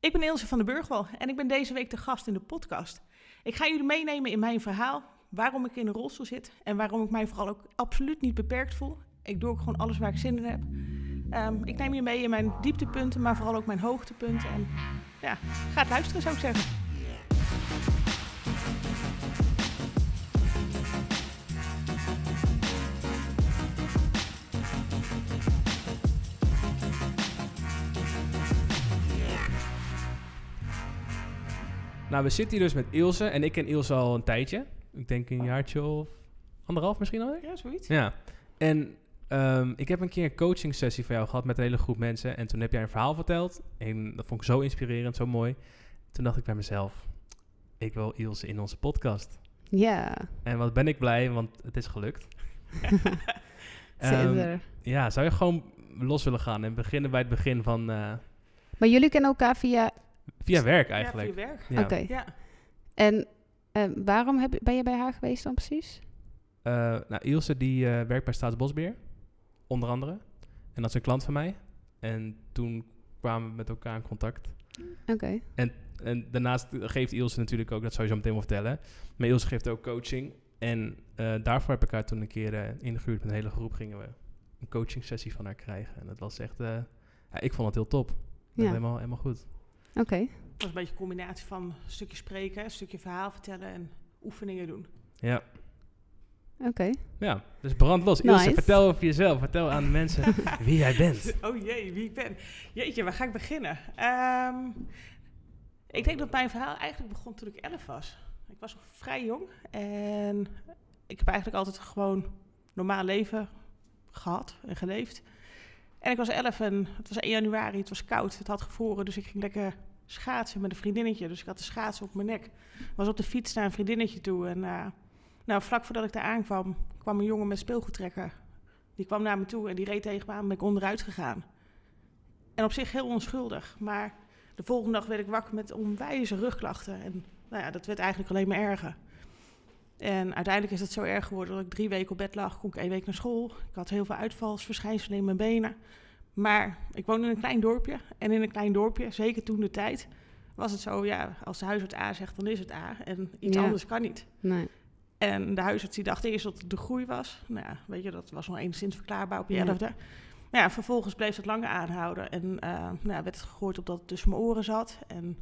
Ik ben Ilse van de Burgwal en ik ben deze week de gast in de podcast. Ik ga jullie meenemen in mijn verhaal, waarom ik in een rolstoel zit en waarom ik mij vooral ook absoluut niet beperkt voel. Ik doe ook gewoon alles waar ik zin in heb. Ehm, ik neem je mee in mijn dieptepunten, maar vooral ook mijn hoogtepunten. En ja, ga het luisteren zou ik zeggen. Nou, we zitten hier dus met Ilse. En ik ken Ilse al een tijdje. Ik denk een jaartje of anderhalf misschien al. Ja, zoiets. Ja. En ehm, ik heb een keer een coaching sessie van jou gehad met een hele groep mensen. En toen heb jij een verhaal verteld. En dat vond ik zo inspirerend, zo mooi. Toen dacht ik bij mezelf, ik wil Ilse in onze podcast. Ja, En wat ben ik blij, want het is gelukt. Ehm, ja, zou je gewoon los willen gaan en beginnen bij het begin van... eh, maar jullie kennen elkaar via... via werk Ja, eigenlijk. voor je werk. Ja. Oké. Ja. En eh, waarom heb, ben je bij haar geweest dan precies? Eh, nou, Ilse die eh, werkt bij Staatsbosbeheer, onder andere. En dat is een klant van mij. En toen kwamen we met elkaar in contact. Oké. En daarnaast geeft Ilse natuurlijk ook, dat zou je zo meteen wel vertellen. Maar Ilse geeft ook coaching. En eh, daarvoor heb ik haar toen een keer eh, ingehuurd met een hele groep. Gingen we een coaching sessie van haar krijgen. En dat was echt, eh, ja, ik vond het heel top. Ja. Helemaal, helemaal goed. Oké. Het was een beetje een combinatie van een stukje spreken, een stukje verhaal vertellen en oefeningen doen. Ja, Oké. ja. dus brand los. Ilse, Nice. vertel over jezelf. Vertel aan de mensen wie jij bent. Oh jee, wie ik ben. Jeetje, waar ga ik beginnen? Ehm, ik denk dat mijn verhaal eigenlijk begon toen ik 11 was. Ik was nog vrij jong en ik heb eigenlijk altijd gewoon normaal leven gehad en geleefd. En ik was 11 en het was 1 januari, het was koud, het had gevroren, dus ik ging lekker schaatsen met een vriendinnetje. Dus ik had de schaatsen op mijn nek. Was op de fiets naar een vriendinnetje toe en eh, nou, vlak voordat ik daar aankwam, kwam een jongen met speelgoedtrekker. Die kwam naar me toe en die reed tegen me aan, ben ik onderuit gegaan. En op zich heel onschuldig, maar de volgende dag werd ik wakker met onwijze rugklachten. En nou ja, dat werd eigenlijk alleen maar erger. En uiteindelijk is het zo erg geworden dat ik drie weken op bed lag, kon ik één week naar school. Ik had heel veel uitvalsverschijnselen in mijn benen. Maar ik woonde in een klein dorpje. En in een klein dorpje, zeker toen de tijd, was het zo, ja, als de huisarts A zegt, dan is het A. En iets Ja. anders kan niet. Nee. En de huisarts die dacht eerst dat het de groei was. Nou ja, weet je, dat was nog enigszins verklaarbaar op je Ja. elfde. Maar ja, vervolgens bleef dat langer aanhouden. En eh, nou ja, werd het gegooid op dat het tussen mijn oren zat. En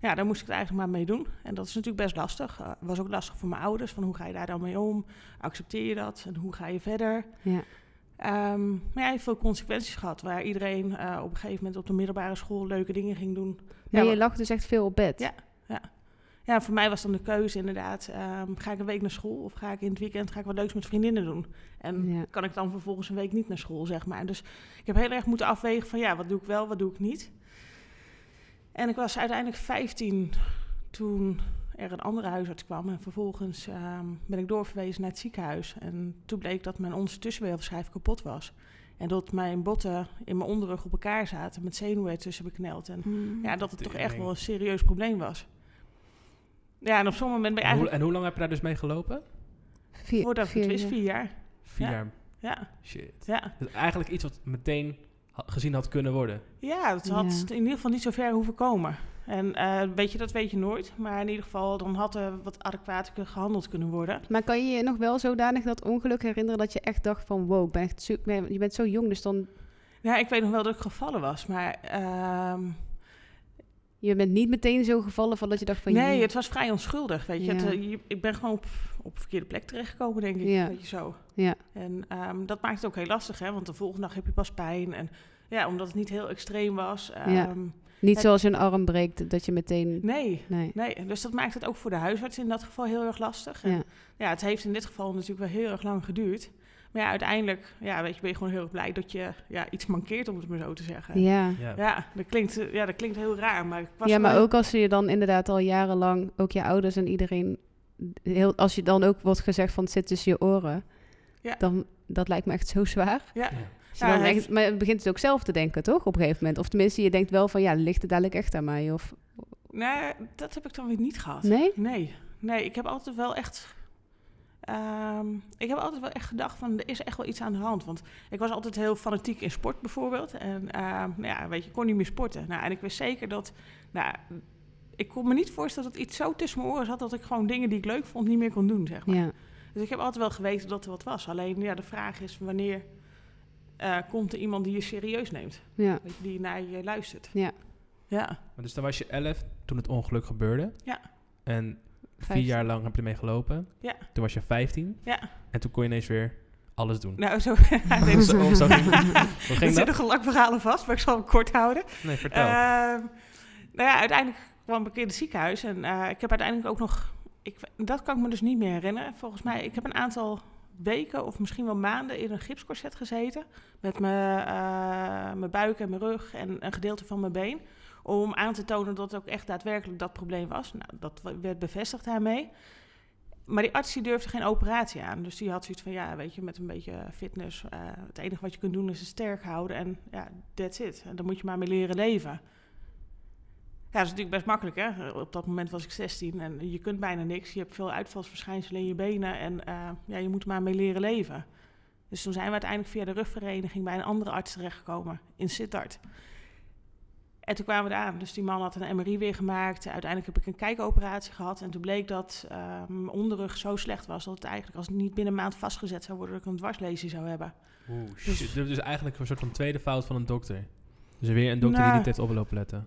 ja, daar moest ik het eigenlijk maar mee doen. En dat is natuurlijk best lastig. Eh, was ook lastig voor mijn ouders. Van hoe ga je daar dan mee om? Accepteer je dat? En hoe ga je verder? Ja. Ehm, maar ja, hij heeft veel consequenties gehad. Waar iedereen eh, op een gegeven moment op de middelbare school leuke dingen ging doen. Maar Ja, je lag dus echt veel op bed? Ja. Ja, voor mij was dan de keuze inderdaad. ehm, ga ik een week naar school of ga ik in het weekend ga ik wat leuks met vriendinnen doen? En Ja. kan ik dan vervolgens een week niet naar school, zeg maar. Dus ik heb heel erg moeten afwegen van ja, wat doe ik wel, wat doe ik niet. En ik was uiteindelijk 15 toen er een andere huisarts kwam. En vervolgens ehm, ben ik doorverwezen naar het ziekenhuis. En toen bleek dat mijn onderste tussenweefselschijf kapot was. En dat mijn botten in mijn onderrug op elkaar zaten met zenuwen ertussen bekneld. En Hmm. ja, dat het toch echt wel een serieus probleem was. Ja, en op zo'n moment ben je En hoe, eigenlijk... en hoe lang heb je daar dus mee gelopen? Vier, Voordat ik het wist, jaar. vier jaar. Vier Ja. jaar. Ja, Shit. ja. Dus eigenlijk iets wat meteen ha- gezien had kunnen worden. ja het had Ja. in ieder geval niet zo ver hoeven komen. En eh, weet je, dat weet je nooit. Maar in ieder geval, dan had er wat adequater gehandeld kunnen worden. Maar kan je je nog wel zodanig dat ongeluk herinneren dat je echt dacht van wow, ik ben echt zo, ik ben- je bent zo jong, dus dan Ja, ik weet nog wel dat ik gevallen was. Maar ehm, je bent niet meteen zo gevallen van dat je dacht van nee, je- het was vrij onschuldig. Weet je. Ja. Het, eh, je- ik ben gewoon op, op de verkeerde plek terechtgekomen, denk ik. Ja. Weet je zo. Ja. En ehm, dat maakt het ook heel lastig, hè? Want de volgende dag heb je pas pijn. En ja, omdat het niet heel extreem was. Ja. Niet het- zoals je een arm breekt dat je meteen Nee, nee. nee. Dus dat maakt het ook voor de huisarts in dat geval heel erg lastig. En Ja. ja, het heeft in dit geval natuurlijk wel heel erg lang geduurd. Maar ja, uiteindelijk ja, weet je, ben je gewoon heel erg blij dat je ja, iets mankeert, om het maar zo te zeggen. Ja. Ja. Ja, dat klinkt, eh, ja, dat klinkt heel raar, maar ik was ja, maar wel- ook als je dan inderdaad al jarenlang, ook je ouders en iedereen, heel, als je dan ook wordt gezegd van het zit tussen je oren, Ja. dan dat lijkt me echt zo zwaar. Ja, Ja. Dan echt, maar je begint het ook zelf te denken, toch? Op een gegeven moment. Of tenminste, je denkt wel van ja, ligt het dadelijk echt aan mij? Of nee, dat heb ik dan weer niet gehad. nee? Nee, nee, ik heb altijd wel echt Ehm, ik heb altijd wel echt gedacht van, er is echt wel iets aan de hand. Want ik was altijd heel fanatiek in sport bijvoorbeeld. En ehm, nou ja, weet je, ik kon niet meer sporten. Nou, en ik wist zeker dat, nou, ik kon me niet voorstellen dat iets zo tussen mijn oren zat... dat ik gewoon dingen die ik leuk vond niet meer kon doen, zeg maar. Ja. Dus ik heb altijd wel geweten dat er wat was. Alleen, ja, de vraag is wanneer eh, komt er iemand die je serieus neemt? Ja. Die naar je luistert. Ja. Ja. Maar dus dan was je elf toen het ongeluk gebeurde. Ja. En vier jaar lang heb je ermee gelopen. Ja. Toen was je 15. Ja. En toen kon je ineens weer alles doen. Nou, zo, nee, Of zo, zo- of zo ging, hoe er ging dat? zitten lang verhalen vast, maar ik zal hem kort houden. Nee, vertel. Ehm, nou ja, uiteindelijk kwam ik in het ziekenhuis. En eh, ik heb uiteindelijk ook nog... Ik, dat kan ik me dus niet meer herinneren. Volgens mij, ik heb een aantal weken of misschien wel maanden in een gipscorset gezeten. Met mijn, eh, mijn buik en mijn rug en een gedeelte van mijn been. Om aan te tonen dat het ook echt daadwerkelijk dat probleem was. Nou, dat werd bevestigd daarmee. Maar die arts die durfde geen operatie aan. Dus die had zoiets van, ja, weet je, met een beetje fitness... eh, het enige wat je kunt doen is het sterk houden. En ja, that's it. En daar moet je maar mee leren leven. Ja, dat is natuurlijk best makkelijk, hè. Op dat moment was ik 16 en je kunt bijna niks. Je hebt veel uitvalsverschijnselen in je benen en eh, ja, je moet maar mee leren leven. Dus toen zijn we uiteindelijk via de rugvereniging bij een andere arts terechtgekomen in Sittard. En toen kwamen we eraan. Dus die man had een MRI weer gemaakt. Uiteindelijk heb ik een kijkoperatie gehad. En toen bleek dat eh, mijn onderrug zo slecht was... dat het eigenlijk als het niet binnen een maand vastgezet zou worden... dat ik een dwarslesie zou hebben. Oeh, dus- shit. Dit is eigenlijk een soort van tweede fout van een dokter. Dus weer een dokter die Nou. niet heeft opgelopen letten.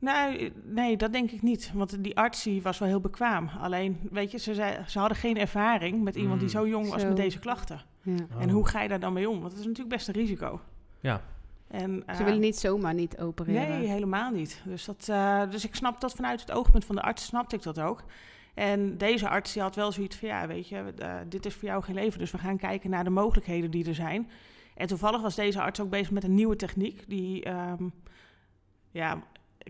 Nou, nee, dat denk ik niet. Want die arts die was wel heel bekwaam. Alleen, weet je, ze, zei, ze hadden geen ervaring met iemand die Mm. zo jong was Zo. met deze klachten. Ja. En hoe ga je daar dan mee om? Want het is natuurlijk best een risico. Ja. En, Ze eh, willen niet zomaar niet opereren. Nee, helemaal niet. Dus, dat, eh, dus ik snap dat vanuit het oogpunt van de arts, snapte ik dat ook. En deze arts die had wel zoiets van, ja, weet je, eh, dit is voor jou geen leven. Dus we gaan kijken naar de mogelijkheden die er zijn. En toevallig was deze arts ook bezig met een nieuwe techniek... die ehm, ja,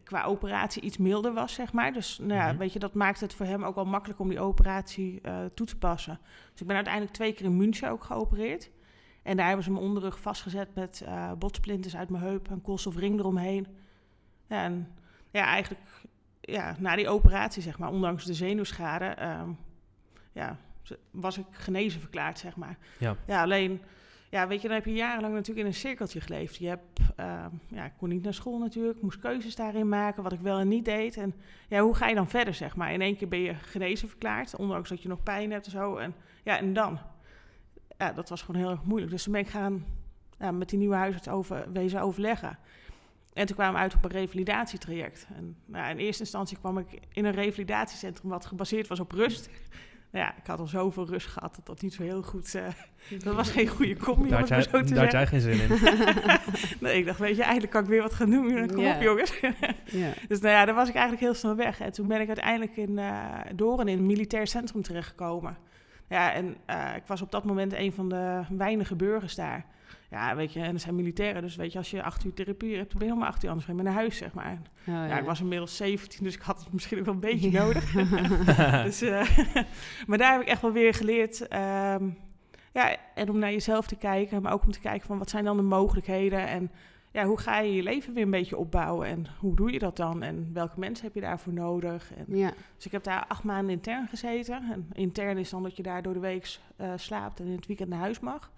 qua operatie iets milder was, zeg maar. Dus nou ja, Mhm. weet je, dat maakt het voor hem ook wel makkelijk om die operatie eh, toe te passen. Dus ik ben uiteindelijk twee keer in München ook geopereerd. En daar hebben ze mijn onderrug vastgezet met eh botsplinters uit mijn heup, een koolstofring eromheen. Ja, en ja, eigenlijk ja, na die operatie, zeg maar, ondanks de zenuwschade, ehm, ja, was ik genezen verklaard, zeg maar. Ja. ja, alleen, ja, weet je, dan heb je jarenlang natuurlijk in een cirkeltje geleefd. Je hebt, ehm, ja, ik kon niet naar school natuurlijk, moest keuzes daarin maken, wat ik wel en niet deed. En ja, hoe ga je dan verder, zeg maar? In één keer ben je genezen verklaard, ondanks dat je nog pijn hebt en zo. En ja, en dan? Ja, dat was gewoon heel erg moeilijk. Dus toen ben ik gaan ja, met die nieuwe huisarts over, wezen overleggen. En toen kwamen we uit op een revalidatietraject. En in eerste instantie kwam ik in een revalidatiecentrum wat gebaseerd was op rust. Nou ja, ik had al zoveel rust gehad dat dat niet zo heel goed... eh, dat was geen goede combi, om Daar het had, maar jij, zo te daar had geen zin in. nee, ik dacht, weet je, eindelijk kan ik weer wat gaan doen. Kom Ja. op, jongens. Ja. Dus nou ja, daar was ik eigenlijk heel snel weg. En toen ben ik uiteindelijk in uh, Doorn in een militair centrum terechtgekomen. Ja, en uh, ik was op dat moment een van de weinige burgers daar. Ja, weet je, en er zijn militairen, dus weet je, als je acht uur therapie hebt, dan ben je helemaal acht uur, anders ga je naar huis, zeg maar. Oh, ja. Ja, ik was inmiddels 17, dus ik had het misschien ook wel een beetje Ja. nodig. dus, uh, maar daar heb ik echt wel weer geleerd. Um, ja, en om naar jezelf te kijken, maar ook om te kijken van wat zijn dan de mogelijkheden en ja, hoe ga je je leven weer een beetje opbouwen en hoe doe je dat dan en welke mensen heb je daarvoor nodig? En, ja. Dus ik heb daar acht maanden intern gezeten. En intern is dan dat je daar door de week uh, slaapt en in het weekend naar huis mag.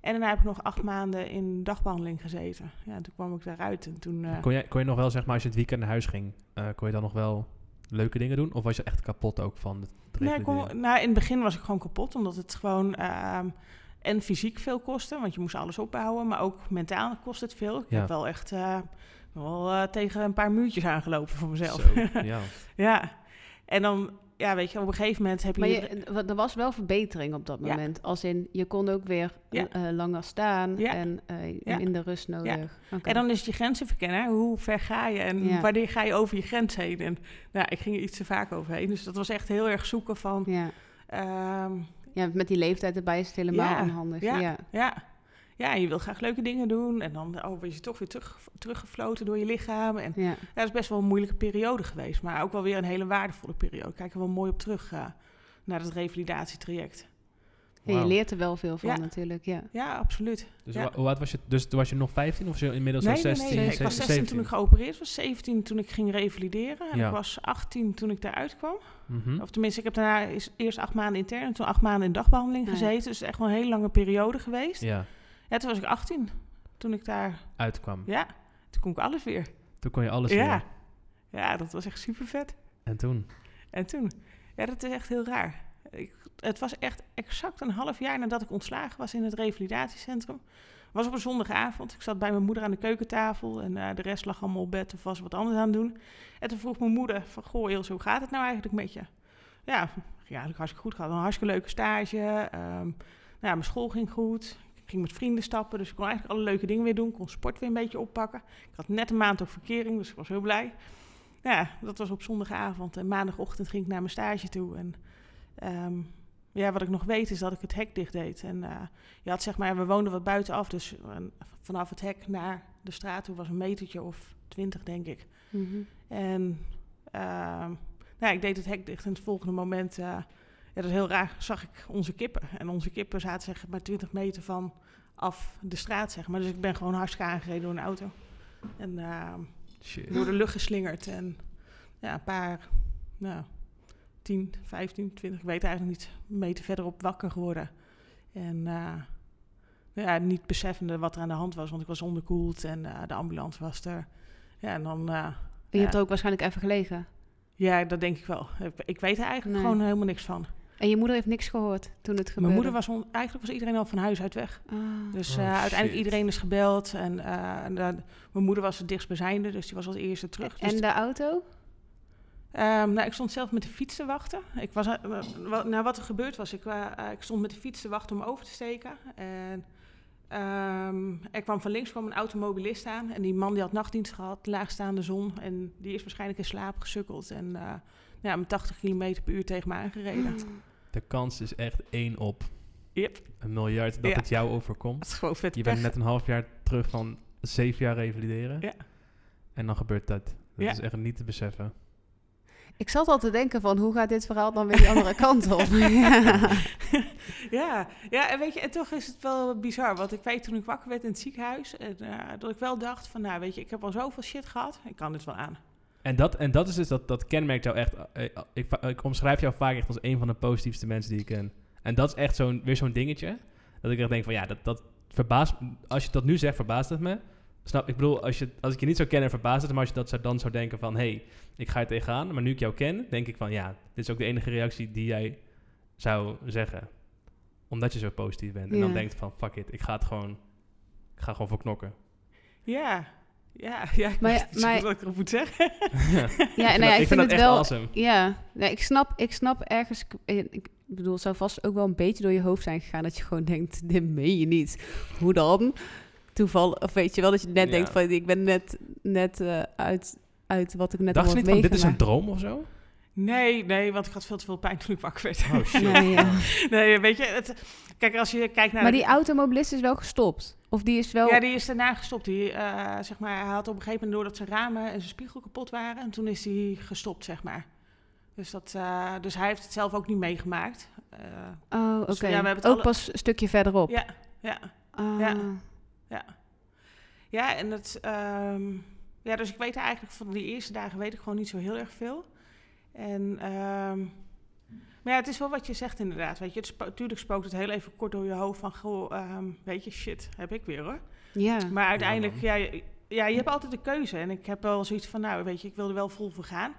En daarna heb ik nog acht maanden in dagbehandeling gezeten. Ja, en toen kwam ik daaruit en toen... Uh, kon, je, kon je nog wel, zeg maar, als je het weekend naar huis ging, uh, kon je dan nog wel leuke dingen doen? Of was je echt kapot ook van het Nee, kon, nou, in het begin was ik gewoon kapot, omdat het gewoon... Uh, en fysiek veel kostte, want je moest alles opbouwen. Maar ook mentaal kost het veel. Ik ja. heb wel echt uh, wel, tegen een paar muurtjes aangelopen voor mezelf. Zo, ja. ja. En dan, ja, weet je, op een gegeven moment heb je... Maar je, er was wel verbetering op dat moment. Ja. Als in, je kon ook weer ja. uh, langer staan ja. en uh, minder rust nodig. Okay. En dan is je grenzen verkennen. Hoe ver ga je en wanneer ga je over je grens heen? En nou, ik ging er iets te vaak overheen. Dus dat was echt heel erg zoeken van... Um, ja, met die leeftijd erbij is het helemaal onhandig. Ja, ja. Ja. Je wil graag leuke dingen doen. En dan oh, word je toch weer terug, teruggefloten door je lichaam. En ja. dat is best wel een moeilijke periode geweest. Maar ook wel weer een hele waardevolle periode. Ik kijk er wel mooi op terug uh, naar het revalidatietraject. Je leert er wel veel van Ja. natuurlijk, ja. Ja, absoluut. Dus Ja. hoe- oud was je? Dus toen was je nog 15 of je inmiddels Nee, nee, 16? nee, nee. Ik was 16 toen 17? ik geopereerd was, 17 toen ik ging revalideren. En Ja. ik was 18 toen ik daaruit kwam. Mhm. Of tenminste, ik heb daarna is- eerst acht maanden intern en toen acht maanden in dagbehandeling ja. gezeten. Dus echt wel een hele lange periode geweest. Ja, Ja, toen was ik 18 toen ik daar... uitkwam. Ja, toen kon ik alles weer. Toen kon je alles ja. weer. Ja, dat was echt super vet. En toen? En toen? Ja, dat is echt heel raar. Ik, het was echt exact een half jaar nadat ik ontslagen was in het revalidatiecentrum. was op een zondagavond. Ik zat bij mijn moeder aan de keukentafel en eh, de rest lag allemaal op bed of was wat anders aan het doen. En toen vroeg mijn moeder van, goh Ilse, hoe gaat het nou eigenlijk met je? Ja, ja eigenlijk hartstikke goed gehad. Een hartstikke leuke stage. ehm, nou ja, mijn school ging goed. Ging met vrienden stappen, dus ik kon eigenlijk alle leuke dingen weer doen. Ik kon sport weer een beetje oppakken. Ik had net een maand ook verkering, dus ik was heel blij. Ja, dat was op zondagavond. En maandagochtend ging ik naar mijn stage toe. En ehm, ja, wat ik nog weet is dat ik het hek dicht deed. En eh, je had zeg maar, we woonden wat buitenaf. Dus vanaf het hek naar de straat toe was een metertje of twintig, denk ik. Mhm. En ehm, nou, ik deed het hek dicht en het volgende moment, eh, ja, dat is heel raar, zag ik onze kippen. En onze kippen zaten zeg maar 20 meter van af de straat, zeg maar. Dus ik ben gewoon hartstikke aangereden door een auto. En ehm, Shit. door de lucht geslingerd. En ja, een paar, nou, 10, 15, 20, ik weet eigenlijk niet, meter verderop wakker geworden. En eh, nou ja, niet beseffende wat er aan de hand was, want ik was onderkoeld en eh, de ambulance was er. Ja, en dan, eh, Je Ja. hebt er ook waarschijnlijk even gelegen. ja, dat denk ik wel. Ik, ik weet er eigenlijk Nee. gewoon helemaal niks van. En je moeder heeft niks gehoord toen het gebeurde? Mijn moeder was, on- eigenlijk was iedereen al van huis uit weg. Ah. Dus Oh, eh, uiteindelijk iedereen is gebeld. En, eh, en, eh, mijn moeder was het dichtstbijzijnde, dus die was als eerste terug. Dus En de auto? Ehm, nou, ik stond zelf met de fiets te wachten. Ik was, wa- nou, wat er gebeurd was, ik, eh, ik stond met de fiets te wachten om over te steken. En ehm, er kwam van links kwam een automobilist aan. En die man die had nachtdienst gehad, laagstaande zon. En die is waarschijnlijk in slaap gesukkeld. En eh, ja, met 80 km per uur tegen me aangereden. De kans is echt één op Yep, een miljard dat Ja. het jou overkomt. dat is gewoon vet Je bent pech. net een half jaar terug van zeven jaar revalideren. Ja. En dan gebeurt dat. Dat Ja. is echt niet te beseffen. Ik zat al te denken van, hoe gaat dit verhaal dan weer die andere kant op? ja. ja, ja, en weet je, en toch is het wel bizar. Want ik weet toen ik wakker werd in het ziekenhuis, en, eh, dat ik wel dacht van, nou weet je, ik heb al zoveel shit gehad, ik kan dit wel aan. En dat, en dat is dus dat, dat kenmerkt jou echt. eh, eh, ik, ik omschrijf jou vaak echt als een van de positiefste mensen die ik ken. En dat is echt zo'n, weer zo'n dingetje. Dat ik echt denk van ja, dat, dat verbaast. Als je dat nu zegt, verbaast het me. Snap, ik bedoel, als, je, als ik je niet zou kennen, verbaast het me. Maar als je dat zou, dan zou denken van hé, hey, ik ga er tegenaan. Maar nu ik jou ken, denk ik van ja, dit is ook de enige reactie die jij zou zeggen. Omdat je zo positief bent. En dan denkt van fuck it, ik ga het gewoon. Ik ga gewoon voor knokken. Ja, ja, ja. Ik Maar weet ja, niet zo maar- goed wat ik erop moet zeggen. Ja, ik nou vind ja, ik vind dat het echt wel... awesome. Ja, nee, ik, snap, ik snap ergens... Ik, ik bedoel, het zou vast ook wel een beetje door je hoofd zijn gegaan... dat je gewoon denkt, dit meen je niet. Hoe dan? Toeval, of weet je wel, dat je net Ja. denkt van... ik ben net, net eh, uit, uit wat ik net Dacht je niet van dit is een droom of zo? Nee, nee, want ik had veel te veel pijn toen ik wakker werd. Oh shit. Nee, ja. nee, weet je, het, kijk, als je kijkt naar... Maar de- die automobilist is wel gestopt? Of die is wel... Ja, die is daarna gestopt. Die, eh, zeg maar, hij had op een gegeven moment door dat zijn ramen en zijn spiegel kapot waren. En toen is hij gestopt, zeg maar. Dus, dat, eh, dus hij heeft het zelf ook niet meegemaakt. Eh, Oh, oké. Dus ja, we hebben het ook alle- pas een stukje verderop? ja, ja, Ah. Ja. ja. Ja, en het... ehm, ja, dus ik weet eigenlijk van die eerste dagen weet ik gewoon niet zo heel erg veel. En... ehm, maar ja, het is wel wat je zegt inderdaad. Weet je, het spo- natuurlijk spookt het heel even kort door je hoofd van... Goh, ehm, weet je, shit, heb ik weer hoor. Ja. Maar uiteindelijk, ja, je- ja, je hebt altijd de keuze. En ik heb wel zoiets van, nou, weet je, ik wil er wel vol voor gaan.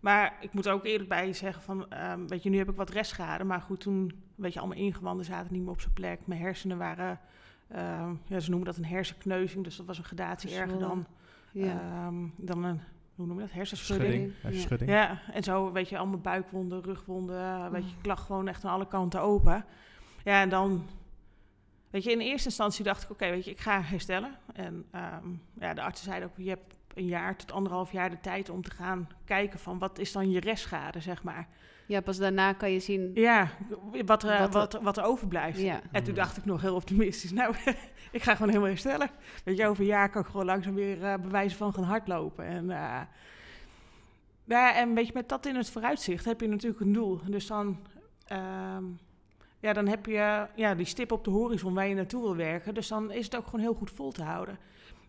Maar ik moet ook eerlijk bij zeggen van, ehm, weet je, nu heb ik wat restschade. Maar goed, toen, weet je, allemaal ingewanden zaten niet meer op zijn plek. Mijn hersenen waren, ehm, ja, ze noemen dat een hersenkneuzing. Dus dat was een gradatie erger dan, ja. ehm, dan een, hoe noem je dat, hersenschudding. Ja. en zo, weet je, allemaal buikwonden, rugwonden, weet je, ik lag gewoon echt aan alle kanten open. Ja, en dan, weet je, in eerste instantie dacht ik, oké, weet je, ik ga herstellen. En ehm, ja, de artsen zeiden ook, je hebt een jaar tot anderhalf jaar de tijd om te gaan kijken van, wat is dan je restschade, zeg maar. ja, pas daarna kan je zien... Ja, wat er, Wat wat er- wat er, overblijft. Ja. En toen Mhm. dacht ik nog heel optimistisch, nou, ik ga gewoon helemaal herstellen. Weet je, over een jaar kan ik gewoon langzaam weer eh bewijzen van gaan hardlopen. En, eh, ja, en weet je, met dat in het vooruitzicht heb je natuurlijk een doel. Dus dan, ehm, ja, dan heb je ja, die stip op de horizon waar je naartoe wil werken. Dus dan is het ook gewoon heel goed vol te houden.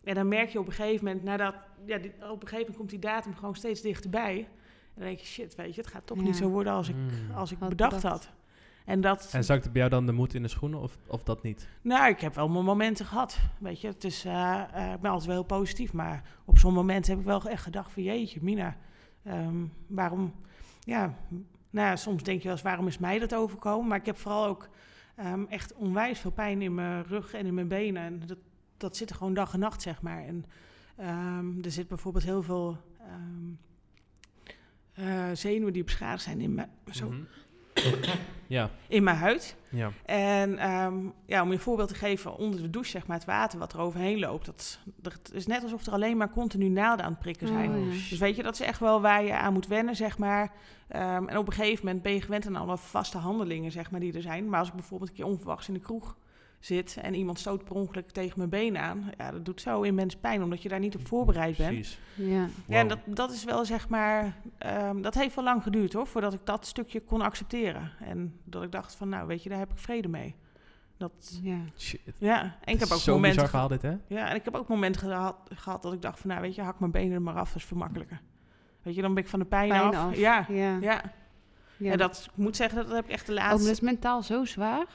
En dan merk je op een gegeven moment, nadat, ja, die, op een gegeven moment komt die datum gewoon steeds dichterbij. En dan denk je, shit, weet je, het gaat toch Ja. niet zo worden als ik, Mm. als ik Had bedacht bedacht. had. En dat, En zakt het bij jou dan de moed in de schoenen of, of dat niet? nou, ik heb wel mijn momenten gehad. Weet je, het is, eh, eh, ik ben altijd wel heel positief. Maar op zo'n moment heb ik wel echt gedacht van, jeetje, Mina, ehm, waarom, ja, nou ja, soms denk je wel eens, waarom is mij dat overkomen? Maar ik heb vooral ook ehm, echt onwijs veel pijn in mijn rug en in mijn benen. En dat, dat zit er gewoon dag en nacht, zeg maar. En ehm, er zit bijvoorbeeld heel veel eh, zenuwen die beschadigd zijn in mijn, zo, Mhm. ja, in mijn huid. ja. En ehm, ja, om je een voorbeeld te geven, onder de douche, zeg maar, het water wat er overheen loopt. Dat, dat is net alsof er alleen maar continu naalden aan het prikken zijn. Oh, ja. Dus weet je, dat is echt wel waar je aan moet wennen, zeg maar. Ehm, en op een gegeven moment ben je gewend aan alle vaste handelingen, zeg maar, die er zijn. Maar als ik bijvoorbeeld een keer onverwachts in de kroeg zit en iemand stoot per ongeluk tegen mijn been aan, ja, dat doet zo immens pijn, omdat je daar niet op voorbereid bent. Precies. Ja. Ja, en dat, dat is wel zeg maar, ehm, dat heeft wel lang geduurd hoor, voordat ik dat stukje kon accepteren. En dat ik dacht van, nou weet je, daar heb ik vrede mee. Dat, ja. Shit. ja, en ik heb ook Zo momenten bizar ge- verhaal dit, hè? ja, en ik heb ook momenten gehad, gehad dat ik dacht van, nou weet je, hak mijn benen er maar af, dat is veel makkelijker. Weet je, dan ben ik van de pijn, Pijn af. af. Ja, Ja. ja. Ja. En dat, ik moet zeggen, dat heb ik echt de dat laatste... is mentaal zo zwaar,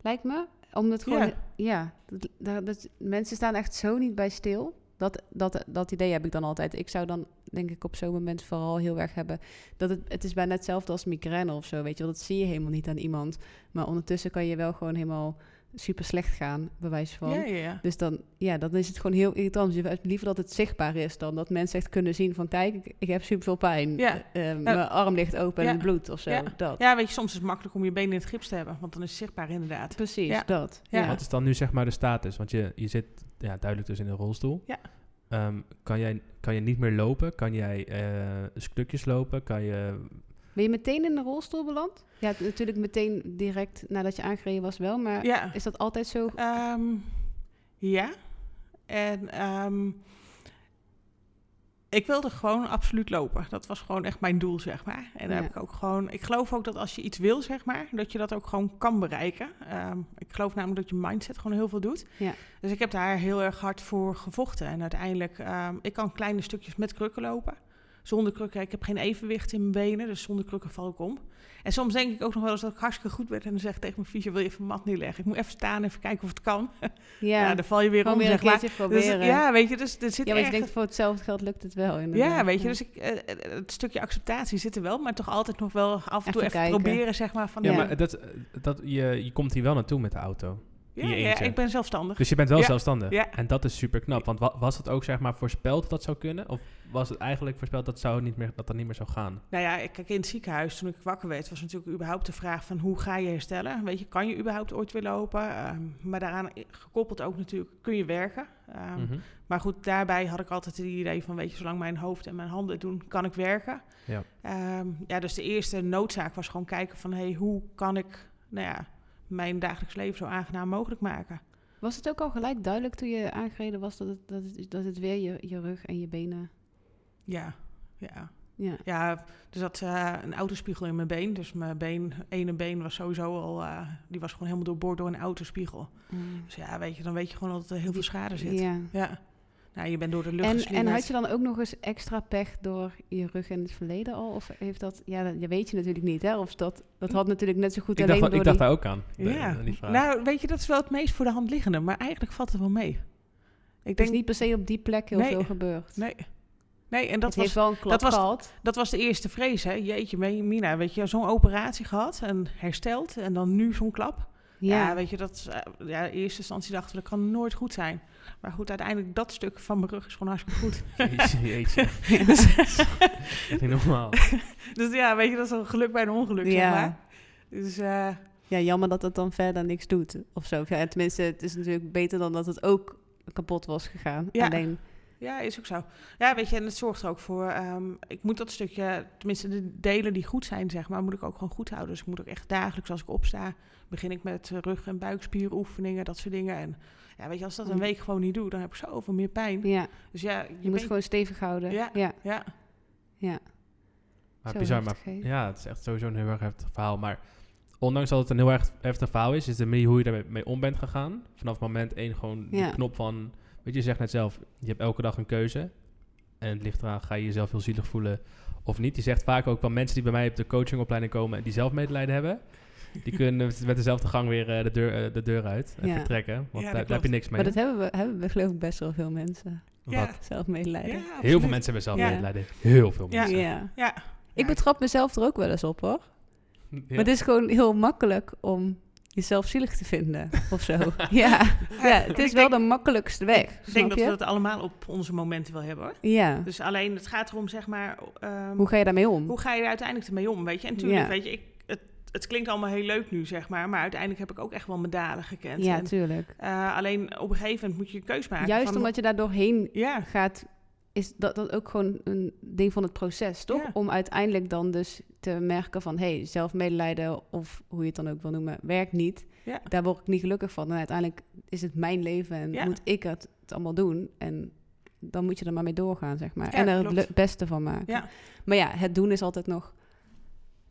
lijkt me. Omdat gewoon, Ja. ja, dat, dat, dat- mensen staan echt zo niet bij stil. Dat, dat, dat idee heb ik dan altijd. Ik zou dan, denk ik, op zo'n moment vooral heel erg hebben... dat het, het is bijna hetzelfde als migraine of zo, weet je wel. Dat zie je helemaal niet aan iemand. Maar ondertussen kan je wel gewoon helemaal super slecht gaan, bij wijze van. Ja, ja, ja. Dus dan, ja, dan is het gewoon heel irritant. Je hebt liever dat het zichtbaar is dan dat mensen echt kunnen zien van... kijk, ik, ik heb super veel pijn. Ja. Eh, mijn arm ligt open Ja. en het bloed of zo. Ja. Dat. Ja, weet je, soms is het makkelijk om je benen in het gips te hebben, want dan is het zichtbaar inderdaad. Precies, Ja. dat. Ja. Ja. Wat is dan nu zeg maar de status? Want je, je zit ja, duidelijk dus in een rolstoel. Ja. Ehm, kan, jij, kan je niet meer lopen? Kan jij eh, stukjes lopen? Kan je... Ben je meteen in de rolstoel beland? Ja, natuurlijk meteen direct nadat je aangereden was wel, maar Ja. is dat altijd zo? Ehm, ja. En ehm, ik wilde gewoon absoluut lopen. Dat was gewoon echt mijn doel, zeg maar. En daar Ja. heb ik ook gewoon. Ik geloof ook dat als je iets wil, zeg maar, dat je dat ook gewoon kan bereiken. Ehm, ik geloof namelijk dat je mindset gewoon heel veel doet. Ja. Dus ik heb daar heel erg hard voor gevochten. En uiteindelijk, ik kan kleine stukjes met krukken lopen. Zonder krukken, ik heb geen evenwicht in mijn benen, dus zonder krukken val ik om. En soms denk ik ook nog wel eens dat ik hartstikke goed ben. En dan zeg ik tegen mijn fysio, wil je even mijn mat neerleggen? Ik moet even staan, even kijken of het kan. Ja, Ja, dan val je weer gewoon om, weer een zeg maar. Dus, proberen. ja, weet je, dus er zit Ja, want je ergens- denkt voor hetzelfde geld lukt het wel. Inderdaad. ja, weet je, dus ik, eh, eh, het stukje acceptatie zit er wel, maar toch altijd nog wel af en toe Even proberen, zeg maar. Van, Ja, Ja. maar dat, dat, je, je komt hier wel naartoe met de auto. Ja, in je ja, eentje. ik ben zelfstandig. Dus je bent wel Ja. zelfstandig. Ja. En dat is super knap. Want wa- was het ook zeg maar voorspeld dat dat zou kunnen? Of was het eigenlijk voorspeld dat, zou niet meer, dat dat niet meer zou gaan? Nou ja, ik- kijk, in het ziekenhuis, toen ik wakker werd, was natuurlijk überhaupt de vraag van hoe ga je herstellen? Weet je, kan je überhaupt ooit weer lopen? Ehm, maar daaraan gekoppeld ook natuurlijk, kun je werken? Ehm, Mhm. Maar goed, daarbij had ik altijd het idee van, weet je, zolang mijn hoofd en mijn handen het doen, kan ik werken. Ja. Ehm, ja, dus de eerste noodzaak was gewoon kijken van, hey, hoe kan ik, nou ja, mijn dagelijks leven zo aangenaam mogelijk maken? Was het ook al gelijk duidelijk toen je aangereden was dat het, dat het, dat het weer je, je rug en je benen... Ja, ja. Ja, Ja, er zat eh, een autospiegel in mijn been. Dus mijn been, ene been was sowieso al, eh, die was gewoon helemaal doorboord door een autospiegel. Mm. Dus ja, weet je, dan weet je gewoon dat er heel veel schade zit. ja. Ja. Nou, je bent door de lucht En, en had je dan ook nog eens extra pech door je rug in het verleden al? Of heeft dat, ja, dat weet je natuurlijk niet, hè? Of dat, dat had natuurlijk net zo goed Ik alleen dacht, door ik dacht die... daar ook aan. Ja, aan die vraag. nou weet je, dat is wel het meest voor de hand liggende. Maar eigenlijk valt het wel mee. Ik Het is denk, niet per se op die plek heel Nee. veel gebeurd. nee. Nee, en dat was, heeft wel een klap dat was- gehad. dat was de eerste vrees, hè. Jeetje, mee, Mina, weet je, zo'n operatie gehad en hersteld. En dan nu zo'n klap. Ja, Ja, weet je, dat, eh, ja, in eerste instantie dachten we, dat kan nooit goed zijn. Maar goed, uiteindelijk dat stuk van mijn rug is gewoon hartstikke goed. Jeetje, jeetje. Echt niet normaal. dus ja, weet je, dat is een geluk bij een ongeluk, zeg Ja. maar. Dus eh, ja, jammer dat het dan verder niks doet. Of zo. Ja, tenminste, het is natuurlijk beter dan dat het ook kapot was gegaan. Ja. Alleen, ja, is ook zo. Ja, weet je, en het zorgt er ook voor... ehm, ik moet dat stukje, tenminste de delen die goed zijn, zeg maar, moet ik ook gewoon goed houden. Dus ik moet ook echt dagelijks, als ik opsta, begin ik met rug- en buikspieroefeningen, dat soort dingen. En ja, weet je, als dat een Mm. week gewoon niet doe, dan heb ik zoveel meer pijn. ja, Dus ja, je, je moet bent- gewoon stevig houden. Ja. ja. Ja, ja. Maar Zo bizar, maar ja, het is echt sowieso een heel erg heftig verhaal. Maar ondanks dat het een heel erg heftig verhaal is, is de manier hoe je daarmee mee om bent gegaan. Vanaf moment één gewoon Ja. die knop van, weet je, je zegt net zelf, je hebt elke dag een keuze. En het ligt eraan, ga je jezelf heel zielig voelen of niet. Je zegt vaak ook wel mensen die bij mij op de coachingopleiding komen en die zelf medelijden hebben. Die kunnen met dezelfde gang weer eh, de, deur, eh, de deur uit en Ja. vertrekken. Want Ja, daar, heb je niks mee. Maar dat hebben we, hebben we geloof ik best wel veel mensen. Ja. Zelf medelijden. Ja, Heel veel mensen hebben zelf Ja. medelijden. Heel veel mensen. Ja. Ja. Ik betrap mezelf er ook wel eens op hoor. Ja. Maar het is gewoon heel makkelijk om jezelf zielig te vinden of zo. ja. ja, het Ik is wel denk- de makkelijkste weg. Ik snap denk dat we dat allemaal op onze momenten wel hebben hoor. Ja. Dus alleen het gaat erom, zeg maar, ehm, Hoe ga je daarmee om? hoe ga je er uiteindelijk mee om, weet je? En natuurlijk, Ja. weet je, ik, het, klinkt allemaal heel leuk nu, zeg maar, maar uiteindelijk heb ik ook echt wel mijn dalen gekend. Ja, En, tuurlijk. eh, alleen op een gegeven moment moet je een keus maken. Juist van- omdat je daar doorheen Ja, gaat, is dat, dat ook gewoon een ding van het proces, toch? Ja. Om uiteindelijk dan dus te merken van... hé, hey, zelfmedelijden of hoe je het dan ook wil noemen, werkt niet. Ja. Daar word ik niet gelukkig van. En uiteindelijk is het mijn leven en moet ik het, het allemaal doen. En dan moet je er maar mee doorgaan, zeg maar. Ja, en er klopt. het beste van maken. Ja. Maar ja, het doen is altijd nog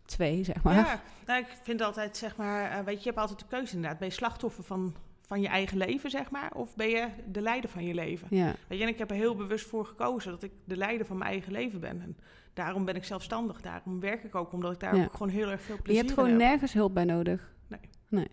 twee, zeg maar. ja. Nou, ik vind altijd, zeg maar, eh, weet je, je hebt altijd de keuze inderdaad. Ben je slachtoffer van, van je eigen leven, zeg maar, of ben je de leider van je leven? Ja, Weet je, en ik heb er heel bewust voor gekozen dat ik de leider van mijn eigen leven ben. En daarom ben ik zelfstandig. Daarom werk ik ook, omdat ik daar Ja. ook gewoon heel erg veel je plezier hebt gewoon in heb. nergens hulp bij nodig. Nee. Nee.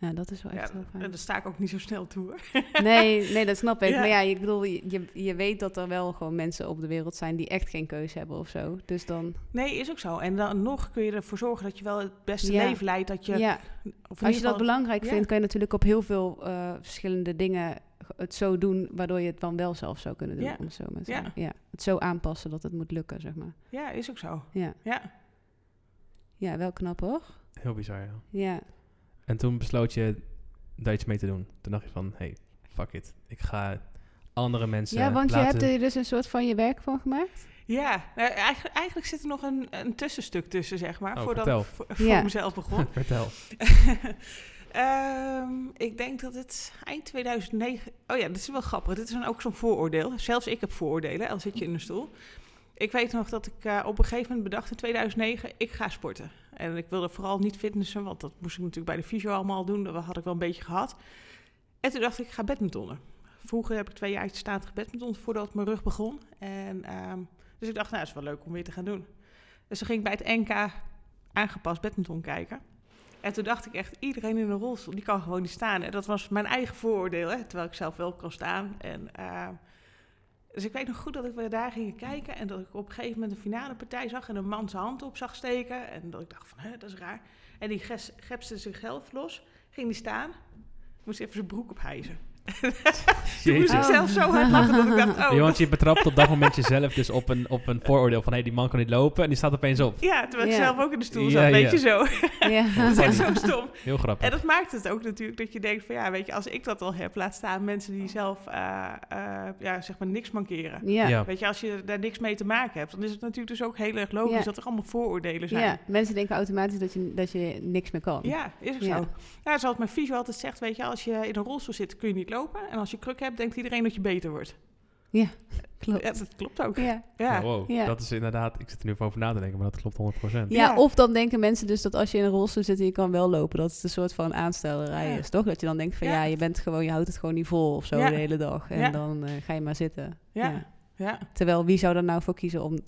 Ja, dat is wel echt Ja, heel fijn. en daar sta ik ook niet zo snel toe. Hoor. Nee, nee, dat snap ik. Ja. Maar ja, ik bedoel, je, je- je weet dat er wel gewoon mensen op de wereld zijn die echt geen keuze hebben of zo. Dus dan, Nee, is ook zo. En dan nog kun je ervoor zorgen dat je wel het beste Ja. leven leidt. Dat je, ja, of als je dat belangrijk ja. vindt, kan je natuurlijk op heel veel eh, verschillende dingen het zo doen, waardoor je het dan wel zelf zou kunnen doen. Ja. Om het zo maar te Ja. ja. Het zo aanpassen dat het moet lukken, zeg maar. Ja, is ook zo. Ja, Ja. ja wel knap hoor. Heel bizar, ja. Ja, En toen besloot je daar iets mee te doen. Toen dacht je van, hey, fuck it. Ik ga andere mensen ja want je hebt er dus een soort van je werk van gemaakt. Ja, nou, eigenlijk, eigenlijk zit er nog een, een tussenstuk tussen, zeg maar. Oh, voordat vertel. ik voor, voor Ja. mezelf begon. Vertel. Ehm, ik denk dat het eind 2009... Oh ja, dit is wel grappig. Dit is dan ook zo'n vooroordeel. Zelfs ik heb vooroordelen, al zit je in een stoel. Ik weet nog dat ik eh, op een gegeven moment bedacht in 2009... ik ga sporten. En ik wilde vooral niet fitnessen, want dat moest ik natuurlijk bij de fysio allemaal doen. Dat had ik wel een beetje gehad. En toen dacht ik, ik ga badmintonnen. Vroeger heb ik twee jaar staand gebadminton voordat mijn rug begon. En, ehm, dus ik dacht, nou, is wel leuk om weer te gaan doen. Dus toen ging ik bij het NK aangepast badminton kijken. En toen dacht ik echt, iedereen in een rolstoel, die kan gewoon niet staan. En dat was mijn eigen vooroordeel, hè, terwijl ik zelf wel kan staan. En, ehm, dus ik weet nog goed dat ik weer daar ging kijken en dat ik op een gegeven moment een finale partij zag en een man zijn hand op zag steken. En dat ik dacht van, dat is raar. En die gepste zichzelf los, ging die staan, moest even zijn broek ophijzen. Toen moest ik Oh. zelf zo hard lachen dat ik dacht, oh, Ja, want je betrapt op dat moment jezelf dus op een, op een vooroordeel van... hé, die man kan niet lopen en die staat opeens op. ja, terwijl ik zelf ook in de stoel zat, ja. weet je zo. Ja. dat is echt zo stom. Heel grappig. En dat maakt het ook natuurlijk dat je denkt van ja, weet je, als ik dat al heb, laat staan mensen die zelf eh, eh, ja, zeg maar niks mankeren. Ja. Ja. Weet je, als je daar niks mee te maken hebt, dan is het natuurlijk dus ook heel erg logisch dat er allemaal vooroordelen zijn. ja, mensen denken automatisch dat je, dat je niks meer kan. Ja, is ook zo. Ja, zoals mijn fysio altijd zegt, weet je, als je in een rolstoel zit, kun je niet lopen. En als je kruk hebt, denkt iedereen dat je beter wordt. Klopt. Ja, dat klopt ook. Ja. Ja, Ja, wow. Ja. Dat is inderdaad... Ik zit er nu even over na te denken, maar dat klopt 100%. Ja, Ja. of dan denken mensen dus dat als je in een rolstoel zit en je kan wel lopen, dat het een soort van aanstellerij Ja. is, toch? Dat je dan denkt van ja, Ja. je bent gewoon, je houdt het gewoon niet vol of zo Ja. de hele dag. En Ja. dan eh, ga je maar zitten. Ja. ja. Terwijl wie zou er nou voor kiezen om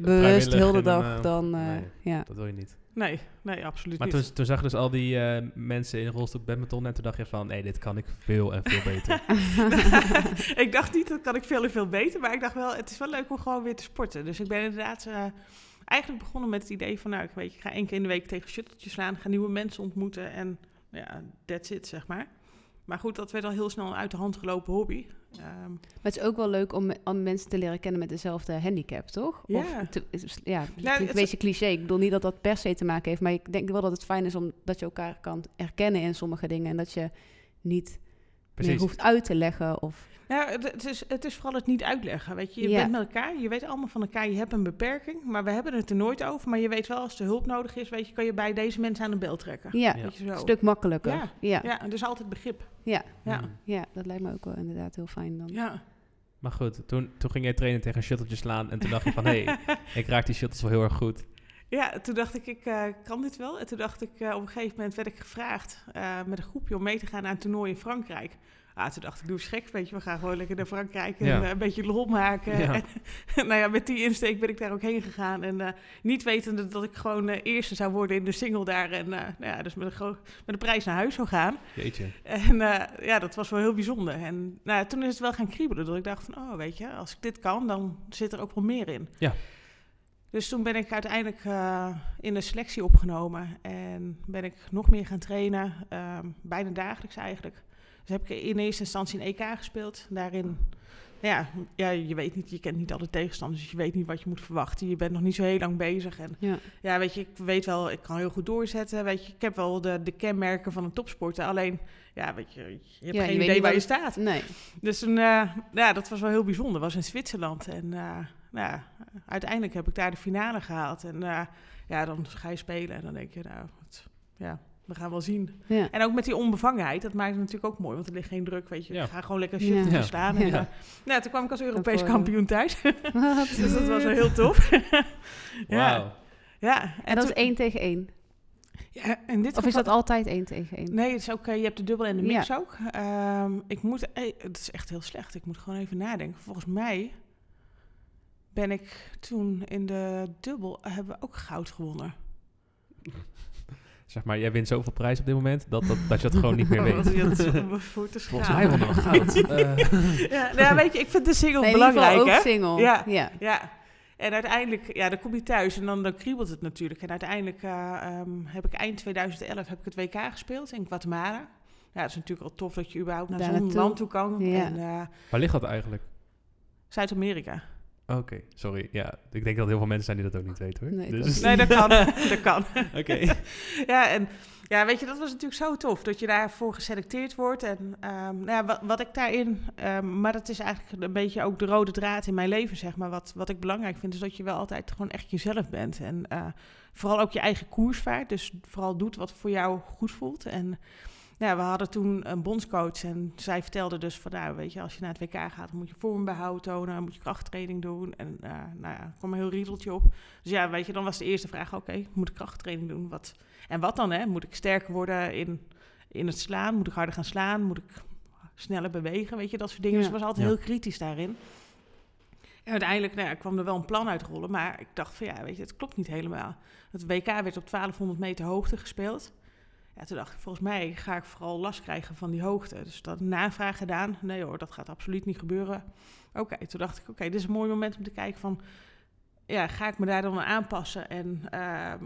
bewust heel de dag dan, eh, dan, eh, nee. ja. Dat wil je niet. Nee, nee, absoluut Maar niet. toen, toen zag je dus al die eh, mensen in een rolstoel badminton en toen dacht je van... nee, dit kan ik veel en veel beter. ik dacht niet, dat kan ik veel en veel beter. Maar ik dacht wel, het is wel leuk om gewoon weer te sporten. Dus ik ben inderdaad eh, eigenlijk begonnen met het idee van... nou, ik, weet, ik ga één keer in de week tegen shutteltjes slaan... ga nieuwe mensen ontmoeten en ja, that's it, zeg maar. Maar goed, dat werd al heel snel een uit de hand gelopen hobby. Ehm, Maar het is ook wel leuk om, om mensen te leren kennen met dezelfde handicap, toch? Ja. Of te- is- ja, het Ja, klinkt een cliché. Ik bedoel niet dat dat per se te maken heeft, maar ik denk wel dat het fijn is om dat je elkaar kan herkennen in sommige dingen en dat je niet meer Precies. hoeft uit te leggen of nou, het, is, het is vooral het niet uitleggen. Weet je, je Ja. bent met elkaar, je weet allemaal van elkaar, je hebt een beperking. Maar we hebben het er nooit over. Maar je weet wel, als er hulp nodig is, weet je, kan je bij deze mensen aan de bel trekken. ja, Ja. Weet je zo. een stuk makkelijker. Ja. Ja. Ja, en dus altijd begrip. Ja. Ja. Mm. Ja, dat lijkt me ook wel inderdaad heel fijn dan. Ja. Maar goed, toen, toen ging jij trainen tegen een shuttletje slaan en toen dacht je van... hé, hey, ik raak die shuttles wel heel erg goed. Ja, toen dacht ik, ik eh, kan dit wel. En toen dacht ik, eh, op een gegeven moment werd ik gevraagd eh, met een groepje om mee te gaan naar een toernooi in Frankrijk. Ah, toen dacht ik, doe eens gek, weet je, we gaan gewoon lekker naar Frankrijk en Ja. een beetje lol maken. Ja. En, nou ja, met die insteek ben ik daar ook heen gegaan. En niet wetende dat ik gewoon eerste zou worden in de single daar. En nou ja, dus met een, met een prijs naar huis zou gaan. Jeetje. En ja, dat was wel heel bijzonder. En nou, toen is het wel gaan kriebelen. Dat ik dacht van, oh, weet je, als ik dit kan, dan zit er ook wel meer in. Ja. Dus toen ben ik uiteindelijk eh, in de selectie opgenomen. En ben ik nog meer gaan trainen. ehm, bijna dagelijks eigenlijk. Dus heb ik in eerste instantie een EK gespeeld. Daarin, ja, ja, je weet niet, je kent niet alle tegenstanders. Dus je weet niet wat je moet verwachten. Je bent nog niet zo heel lang bezig. En Ja. ja, weet je, ik weet wel, ik kan heel goed doorzetten. Weet je, ik heb wel de, de kenmerken van een topsporter. Alleen, ja, weet je, je hebt Ja, geen idee waar je staat. Nee. Dus toen, eh, ja, dat was wel heel bijzonder. was in Zwitserland. En eh, nou, uiteindelijk heb ik daar de finale gehaald. En eh, ja, dan ga je spelen en dan denk je, nou, het- ja, we gaan wel zien. Ja. En ook met die onbevangenheid, dat maakt het natuurlijk ook mooi. Want er ligt geen druk, weet je. Ja. Ik ga gewoon lekker shit Ja. slaan. En, Ja. eh, nou, toen kwam ik als Europees voordeel. kampioen thuis. Dus dat was wel heel tof. ja, Wauw. ja. En dat is één tegen één. ja, in dit Of is dat altijd één tegen één? Nee, het is ook, eh, je hebt de dubbel en de mix Ja. ook. Ehm, ik moet, eh, het is echt heel slecht. Ik moet gewoon even nadenken. Volgens mij ben ik toen in de dubbel hebben we ook goud gewonnen. Zeg maar, jij wint zoveel prijs op dit moment dat, dat, dat je het gewoon niet meer wat weet. dat Volgens mij won nog goud. Eh, Ja, nou ja, weet je, ik vind de single Nee, belangrijk, ook hè? single. Ja. ja. Ja. En uiteindelijk, ja, dan kom je thuis en dan, dan kriebelt het natuurlijk. En uiteindelijk eh, ehm, heb ik eind 2011 heb ik het WK gespeeld in Guatemala. Ja, het is natuurlijk al tof dat je überhaupt naar zo'n land toe kan. Ja. En eh, waar ligt dat eigenlijk? Zuid-Amerika. Oké, sorry. Ja, ik denk dat heel veel mensen zijn die dat ook niet weten hoor. Nee, dus, Nee, dat kan. dat kan. Oké. Ja, en ja, weet je, dat was natuurlijk zo tof dat je daarvoor geselecteerd wordt. En ehm, nou ja, wat, wat ik daarin, ehm, maar dat is eigenlijk een beetje ook de rode draad in mijn leven, zeg maar. Wat, wat ik belangrijk vind, is dat je wel altijd gewoon echt jezelf bent. En eh, vooral ook je eigen koers vaart. Dus vooral doet wat voor jou goed voelt. En ja, we hadden toen een bondscoach en zij vertelde dus van, nou, weet je, als je naar het WK gaat, dan moet je vormbehoud tonen, moet je krachttraining doen. En eh, nou ja, er kwam een heel riedeltje op. Dus ja, weet je, dan was de eerste vraag, oké, moet ik krachttraining doen? Wat, en wat dan, hè? Moet ik sterker worden in, in het slaan? Moet ik harder gaan slaan? Moet ik sneller bewegen? Weet je, dat soort dingen. Ja. Dus ik was altijd Ja. heel kritisch daarin. En uiteindelijk nou ja, kwam er wel een plan uitrollen, maar ik dacht van ja, weet je, het klopt niet helemaal. Het WK werd op 1200 meter hoogte gespeeld. Ja, toen dacht ik, volgens mij ga ik vooral last krijgen van die hoogte. Dus dat navraag gedaan. Nee hoor, dat gaat absoluut niet gebeuren. Oké, toen dacht ik, oké, dit is een mooi moment om te kijken van... Ja, ga ik me daar dan aan aanpassen en ehm,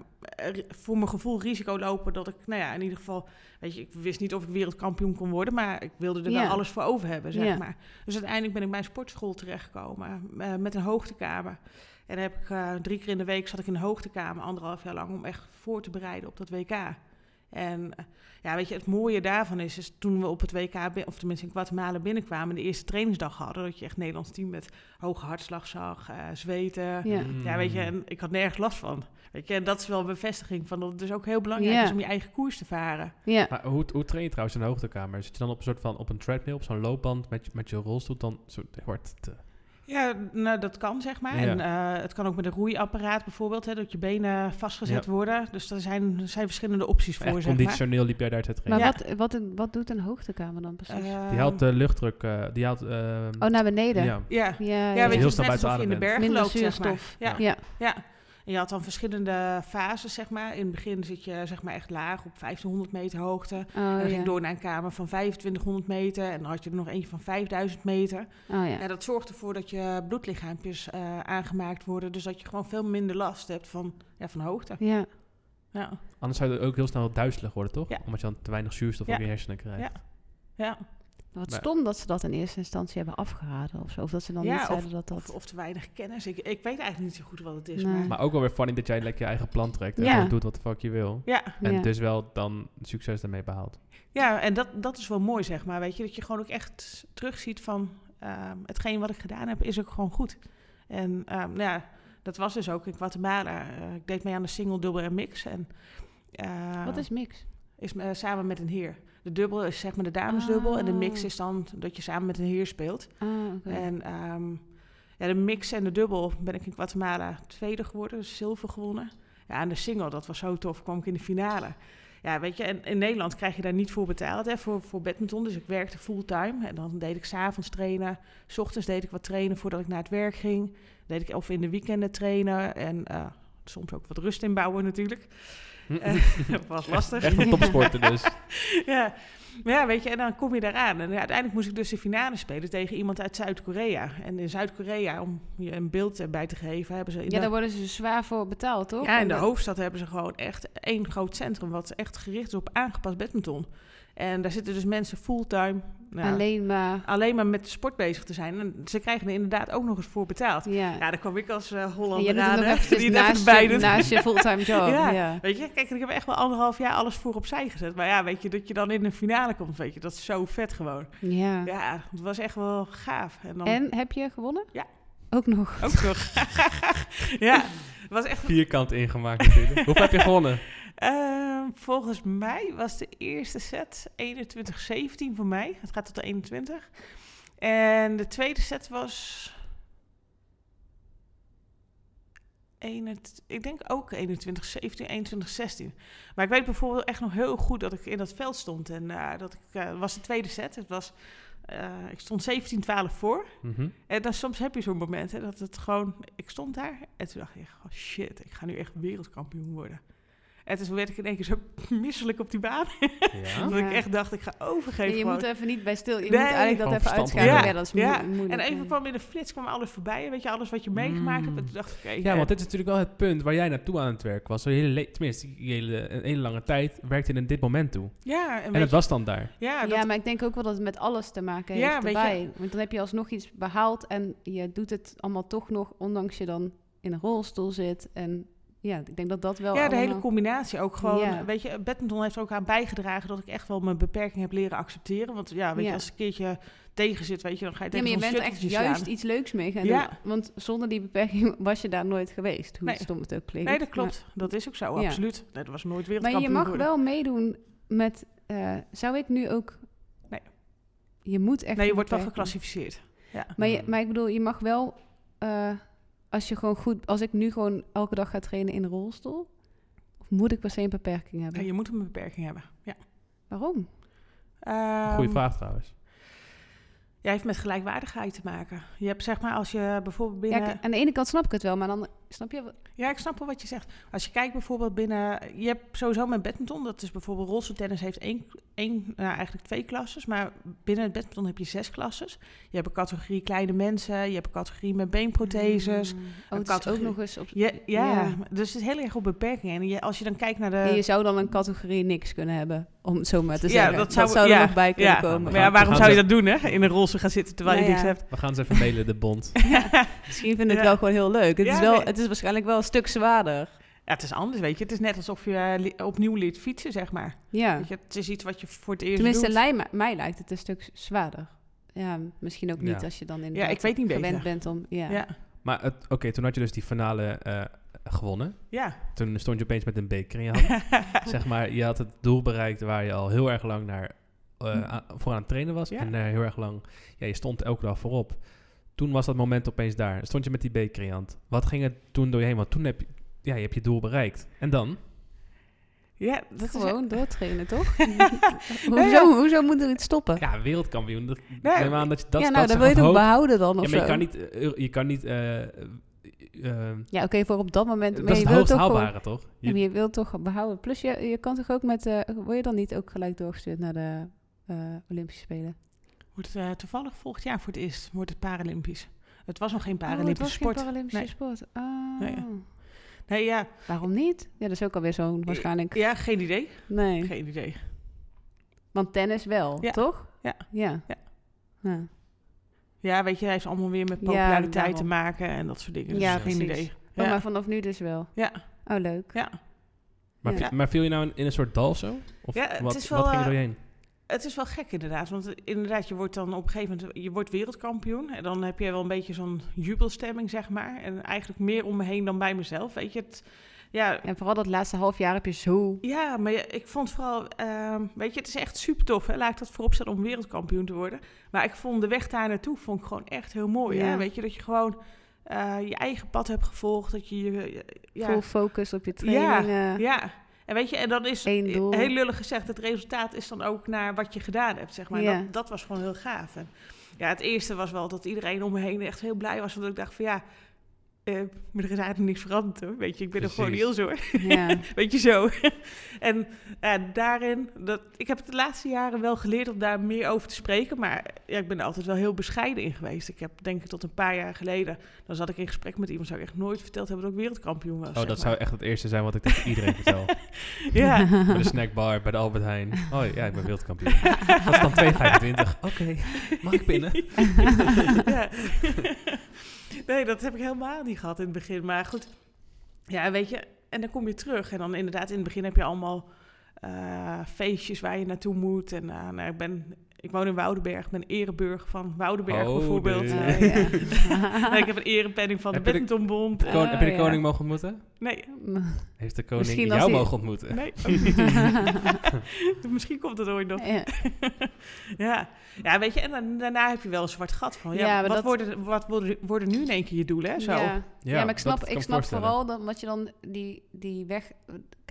voor mijn gevoel risico lopen dat ik, nou ja, in ieder geval, weet je, ik wist niet of ik wereldkampioen kon worden, maar ik wilde er Ja. wel alles voor over hebben, zeg Ja. maar. Dus uiteindelijk ben ik bij een sportschool terechtgekomen eh, met een hoogtekamer. En dan heb ik eh, drie keer in de week zat ik in de hoogtekamer, anderhalf jaar lang, om echt voor te bereiden op dat WK. En eh, ja, weet je, het mooie daarvan is, is toen we op het WK, of tenminste in Guatemala binnenkwamen, de eerste trainingsdag hadden, dat je echt Nederlands team met hoge hartslag zag, eh, zweten. Ja. Ja, weet je, en ik had nergens last van. Weet je, en dat is wel een bevestiging van dat het dus ook heel belangrijk is om je eigen koers te varen. Ja. Maar hoe, hoe train je trouwens in de hoogtekamer? Zit je dan op een soort van op een treadmill, op zo'n loopband met, je- met je rolstoel? Dan zo, wordt het, Ja, nou, dat kan zeg maar. Ja. En eh, het kan ook met een roeiapparaat bijvoorbeeld, hè, dat je benen vastgezet Ja. worden. Dus er zijn, er zijn verschillende opties voor, echt zeg maar. conditioneel liep jij daar te Maar trainen. Ja. wat, wat, wat doet een hoogtekamer dan precies? Ehm, die haalt de luchtdruk, eh, die haalt... eh, oh, naar beneden? ja. Ja, Ja, ja, ja. weet je, Heel het snel net buiten alsof je in de adem Minder loopt, zeg maar. zuurstof. Ja. Ja. En je had dan verschillende fases, zeg maar. In het begin zit je zeg maar echt laag op 1500 meter hoogte. en Oh, dan ging ja. door naar een kamer van 2500 meter. En dan had je er nog eentje van 5000 meter. Oh, ja. Ja, dat zorgt ervoor dat je bloedlichaampjes eh, aangemaakt worden. Dus dat je gewoon veel minder last hebt van, ja, van hoogte. ja. Ja, Anders zou je ook heel snel duizelig worden, toch? Ja. Omdat je dan te weinig zuurstof Ja. op je hersenen krijgt. Ja. ja. Wat Maar- stom dat ze dat in eerste instantie hebben afgeraden of zo. Of dat ze dan Ja, niet zeiden dat Of, dat... of te weinig kennis. Ik, ik weet eigenlijk niet zo goed wat het is. Nee. Maar, Maar ook wel weer funny dat jij lekker je eigen plan trekt en Ja. doet wat de fuck je wil. ja, En Ja. dus wel dan succes daarmee behaalt. ja, en dat, dat is wel mooi, zeg maar. Weet je, dat je gewoon ook echt terugziet van... ehm, hetgeen wat ik gedaan heb, is ook gewoon goed. En ehm, nou ja, dat was dus ook in Guatemala. Eh, ik deed mee aan de single, dubbel en mix. En, eh, Wat is mix? is eh, samen met een heer. De dubbel is zeg maar de damesdubbel. En de mix Ah. is dan dat je samen met een heer speelt. Ah. En ehm, ja, de mix en de dubbel ben ik in Guatemala tweede geworden, dus zilver gewonnen. Ja, en de single, dat was zo tof, kwam ik in de finale. Ja, weet je, en in Nederland krijg je daar niet voor betaald, hè, voor, voor badminton. Dus ik werkte fulltime en dan deed ik s'avonds trainen. S ochtends deed ik wat trainen voordat ik naar het werk ging. Deed ik of in de weekenden trainen en eh, soms ook wat rust inbouwen natuurlijk. Eh, dat was lastig. Echt een topsporter dus. ja. Maar ja, weet je, en dan kom je daaraan. En ja, uiteindelijk moest ik dus de finale spelen tegen iemand uit Zuid-Korea. En in Zuid-Korea, om je een beeld erbij te geven, hebben ze... Ja, daar worden ze zwaar voor betaald, toch? ja, in de hoofdstad hebben ze gewoon echt één groot centrum... wat echt gericht is op aangepast badminton. En daar zitten dus mensen fulltime... Alleen maar... alleen maar met de sport bezig te zijn. En ze krijgen er inderdaad ook nog eens voor betaald. Ja. Ja, daar kwam ik als eh en Hollander aan, die naast, erbij je, naast je fulltime job. Ja. ja. Weet je, kijk, ik heb echt wel anderhalf jaar alles voor opzij gezet. Maar ja, weet je, dat je dan in de finale komt, weet je, dat is zo vet gewoon. Ja. Ja, het was echt wel gaaf. En dan En heb je gewonnen? Ja. Ook nog. ook nog. ja, het was echt... Vierkant ingemaakt natuurlijk. Hoeveel heb je gewonnen? Ehm, volgens mij was de eerste set 21-17 voor mij. Het gaat tot de 21. En de tweede set was... 21, ik denk ook 21, 17, 21, 16. Maar ik weet bijvoorbeeld echt nog heel goed dat ik in dat veld stond. En eh, dat ik, eh, was de tweede set. Het was, eh, ik stond 17, 12 voor. Mhm. En dan soms heb je zo'n moment hè, dat het gewoon... Ik stond daar en toen dacht ik, oh shit, ik ga nu echt wereldkampioen worden. En toen werd ik in één keer zo misselijk op die baan. Ja. dat ik Ja. echt dacht, ik ga overgeven. je gewoon. moet er even niet bij stil. Je Nee. moet eigenlijk dat even uitschakelen. Ja, dat is Ja. moeilijk. En even ja. kwam in de flits kwam alles voorbij. Weet je, alles wat je meegemaakt hebt. En toen dacht ik, oké. Ja, eh, want dit is natuurlijk wel het punt waar jij naartoe aan het werk was. Zo hele le- tenminste, hele, een hele lange tijd werkte je in dit moment toe. Ja, en, het je, was dan daar. ja, dat, ja, maar ik denk ook wel dat het met alles te maken Ja, heeft je- erbij. Want dan heb je alsnog iets behaald en je doet het allemaal toch nog, ondanks je dan in een rolstoel zit. En ja, ik denk dat dat wel ja, de hele combinatie ook gewoon. Ja. Weet je, badminton heeft er ook aan bijgedragen dat ik echt wel mijn beperking heb leren accepteren. Want ja, weet je, Ja. als een keertje tegen zit, weet je, dan ga je Ja, tegen maar je bent echt juist slaan. iets leuks mee gaan Ja. doen. Want zonder die beperking was je daar nooit geweest. Hoe Nee. stom het ook klinkt. Nee, dat klopt. Dat is ook zo, Ja. absoluut. Nee, dat was nooit Maar, maar wereldkampioen je mag wel meedoen met... eh, zou ik nu ook... Nee. Je moet echt... Nee, je wordt wel geclassificeerd. Ja. Maar, je, maar ik bedoel, je mag wel... eh, als je gewoon goed... Als ik nu gewoon elke dag ga trainen in een rolstoel... Of moet ik per se een beperking hebben? Ja, je moet een beperking hebben. Ja. Waarom? Goeie Ehm, vraag trouwens. Ja, heeft met gelijkwaardigheid te maken. Je hebt zeg maar als je bijvoorbeeld binnen... Ja, Ja, aan de ene kant snap ik het wel, maar dan... Snap je? ik snap wel wat je zegt. Als je kijkt bijvoorbeeld binnen... Je hebt sowieso met badminton, dat is bijvoorbeeld rolstoeltennis heeft één, één nou, eigenlijk twee klasses. Maar binnen het badminton heb je zes klasses. Je hebt een categorie kleine mensen, je hebt een categorie met beenprotheses. Mm. Oh, ook nog eens op... Ja, ja, Ja. dus het is heel erg op beperkingen. En je, als je dan kijkt naar de... En je zou dan een categorie niks kunnen hebben, om het zo maar te Ja, zeggen. dat dat zou- ja, er nog bij kunnen ja. komen. maar ja, waarom zou je dat doen, hè? In een rolstoel gaan zitten terwijl je niks ja. hebt. We gaan ze even mailen, de bond. Misschien vind ik het Ja. wel gewoon heel leuk. Het, Ja, is wel, nee. het is waarschijnlijk wel een stuk zwaarder. Ja, het is anders, weet je. Het is net alsof je eh, li- opnieuw leert fietsen, zeg maar. Ja. Weet je, het is iets wat je voor het eerst Tenminste, doet. mij lijkt het een stuk zwaarder. Ja, misschien ook niet Ja. als je dan Ja, inderdaad ik weet niet gewend beter. bent om... Ja. Ja, Maar het- oké, toen had je dus die finale eh, gewonnen. ja. Toen stond je opeens met een beker in je hand. zeg maar, je had het doel bereikt waar je al heel erg lang naar, eh, aan- voor aan het trainen was. Ja. En eh, heel erg lang, ja, je stond elke dag voorop. Toen was dat moment opeens daar. Stond je met die beker in je hand. Wat ging het toen door je heen? Want toen heb je, ja, je hebt je doel bereikt. En dan? ja, dat is... Gewoon doortrainen, toch? Hoezo, ja. hoezo moet er iets stoppen? Ja, wereldkampioen. Dat, Nee, neem aan dat je dat ja, dat nou, dan zeg wil je hoog- behouden dan Ja, of maar je zo. kan niet, eh, je kan niet eh, eh, Ja, oké, voor op dat moment... dat maar is je het wilt toch haalbare, toch? Ja, Je- maar je wilt toch behouden. Plus, je, je kan toch ook met... eh, word je dan niet ook gelijk doorgestuurd naar de eh, Olympische Spelen? Wordt eh, toevallig volgend jaar voor het eerst wordt het Paralympisch. Het was nog geen Oh, het Paralympische sport. Paralympische Nee. sport. Ah. Nee. Nee, ja. Waarom niet? Ja, dat is ook alweer zo'n waarschijnlijk... Ja, geen idee. Nee, Geen idee. want tennis wel, Ja. toch? Ja. Ja. Ja. Ja. Weet je, hij heeft allemaal weer met populariteit te maken en dat soort dingen. Dus Ja, geen precies. idee. Oh, maar vanaf nu dus wel. Ja. Oh, leuk. ja. Maar, Ja. maar viel je nou in, in een soort dal zo? Of Ja, het wat, is wel, wat ging er eh, door je heen? Het is wel gek inderdaad, want eh, inderdaad, je wordt dan op een gegeven moment, je wordt wereldkampioen en dan heb je wel een beetje zo'n jubelstemming, zeg maar. En eigenlijk meer om me heen dan bij mezelf, weet je. Het, ja, En vooral dat laatste half jaar heb je zo... ja, maar ja, ik vond vooral, ehm, weet je, het is echt super tof, hè? laat ik dat voorop stellen om wereldkampioen te worden. Maar ik vond de weg daar naartoe vond ik gewoon echt heel mooi, Ja. hè? weet je, dat je gewoon eh, je eigen pad hebt gevolgd. Dat je je... Ja, Full focus op je Ja, trainingen. ja. En weet je, en dan is heel lullig gezegd, het resultaat is dan ook naar wat je gedaan hebt, zeg maar. Ja. Dat, dat was gewoon heel gaaf. En ja, het eerste was wel dat iedereen om me heen echt heel blij was. Want ik dacht van ja, eh maar er is eigenlijk niks veranderd hoor. Weet je, ik ben er gewoon heel zo. Ja. Weet je zo. en ja, daarin, dat, ik heb het de laatste jaren wel geleerd om daar meer over te spreken. Maar ja, ik ben er altijd wel heel bescheiden in geweest. Ik heb denk ik tot een paar jaar geleden, dan zat ik in gesprek met iemand, zou ik echt nooit verteld hebben dat ik wereldkampioen was. Oh, dat maar. zou echt het eerste zijn wat ik tegen iedereen vertel. Ja, Bij de snackbar, bij de Albert Heijn. Oh ja, ik ben wereldkampioen. Dat is dan 2,25. Oké, mag ik pinnen? ja. Nee, dat heb ik helemaal niet gehad in het begin. Maar goed, ja, weet je, en dan kom je terug. En dan inderdaad, in het begin heb je allemaal eh, feestjes waar je naartoe moet. En eh, nou, ik ben, ik woon in Woudenberg, ben ereburger van Woudenberg Oh, bijvoorbeeld. nee. Oh, ja. Nee, ik heb een erepenning van de Heb je de- badmintonbond. Oh, heb je de ja. koning mogen ontmoeten? Nee, Heeft de koning Misschien jou hij- mogen ontmoeten? nee, ook niet. Misschien komt het ooit nog. Ja. Ja. ja, weet je, en dan, daarna heb je wel een zwart gat van. Ja, wat, dat- worden, wat worden, worden nu in één keer je doelen, hè? Zo. Ja. Ja, maar ik snap, ik snap vooral dat, dat je dan die, die weg...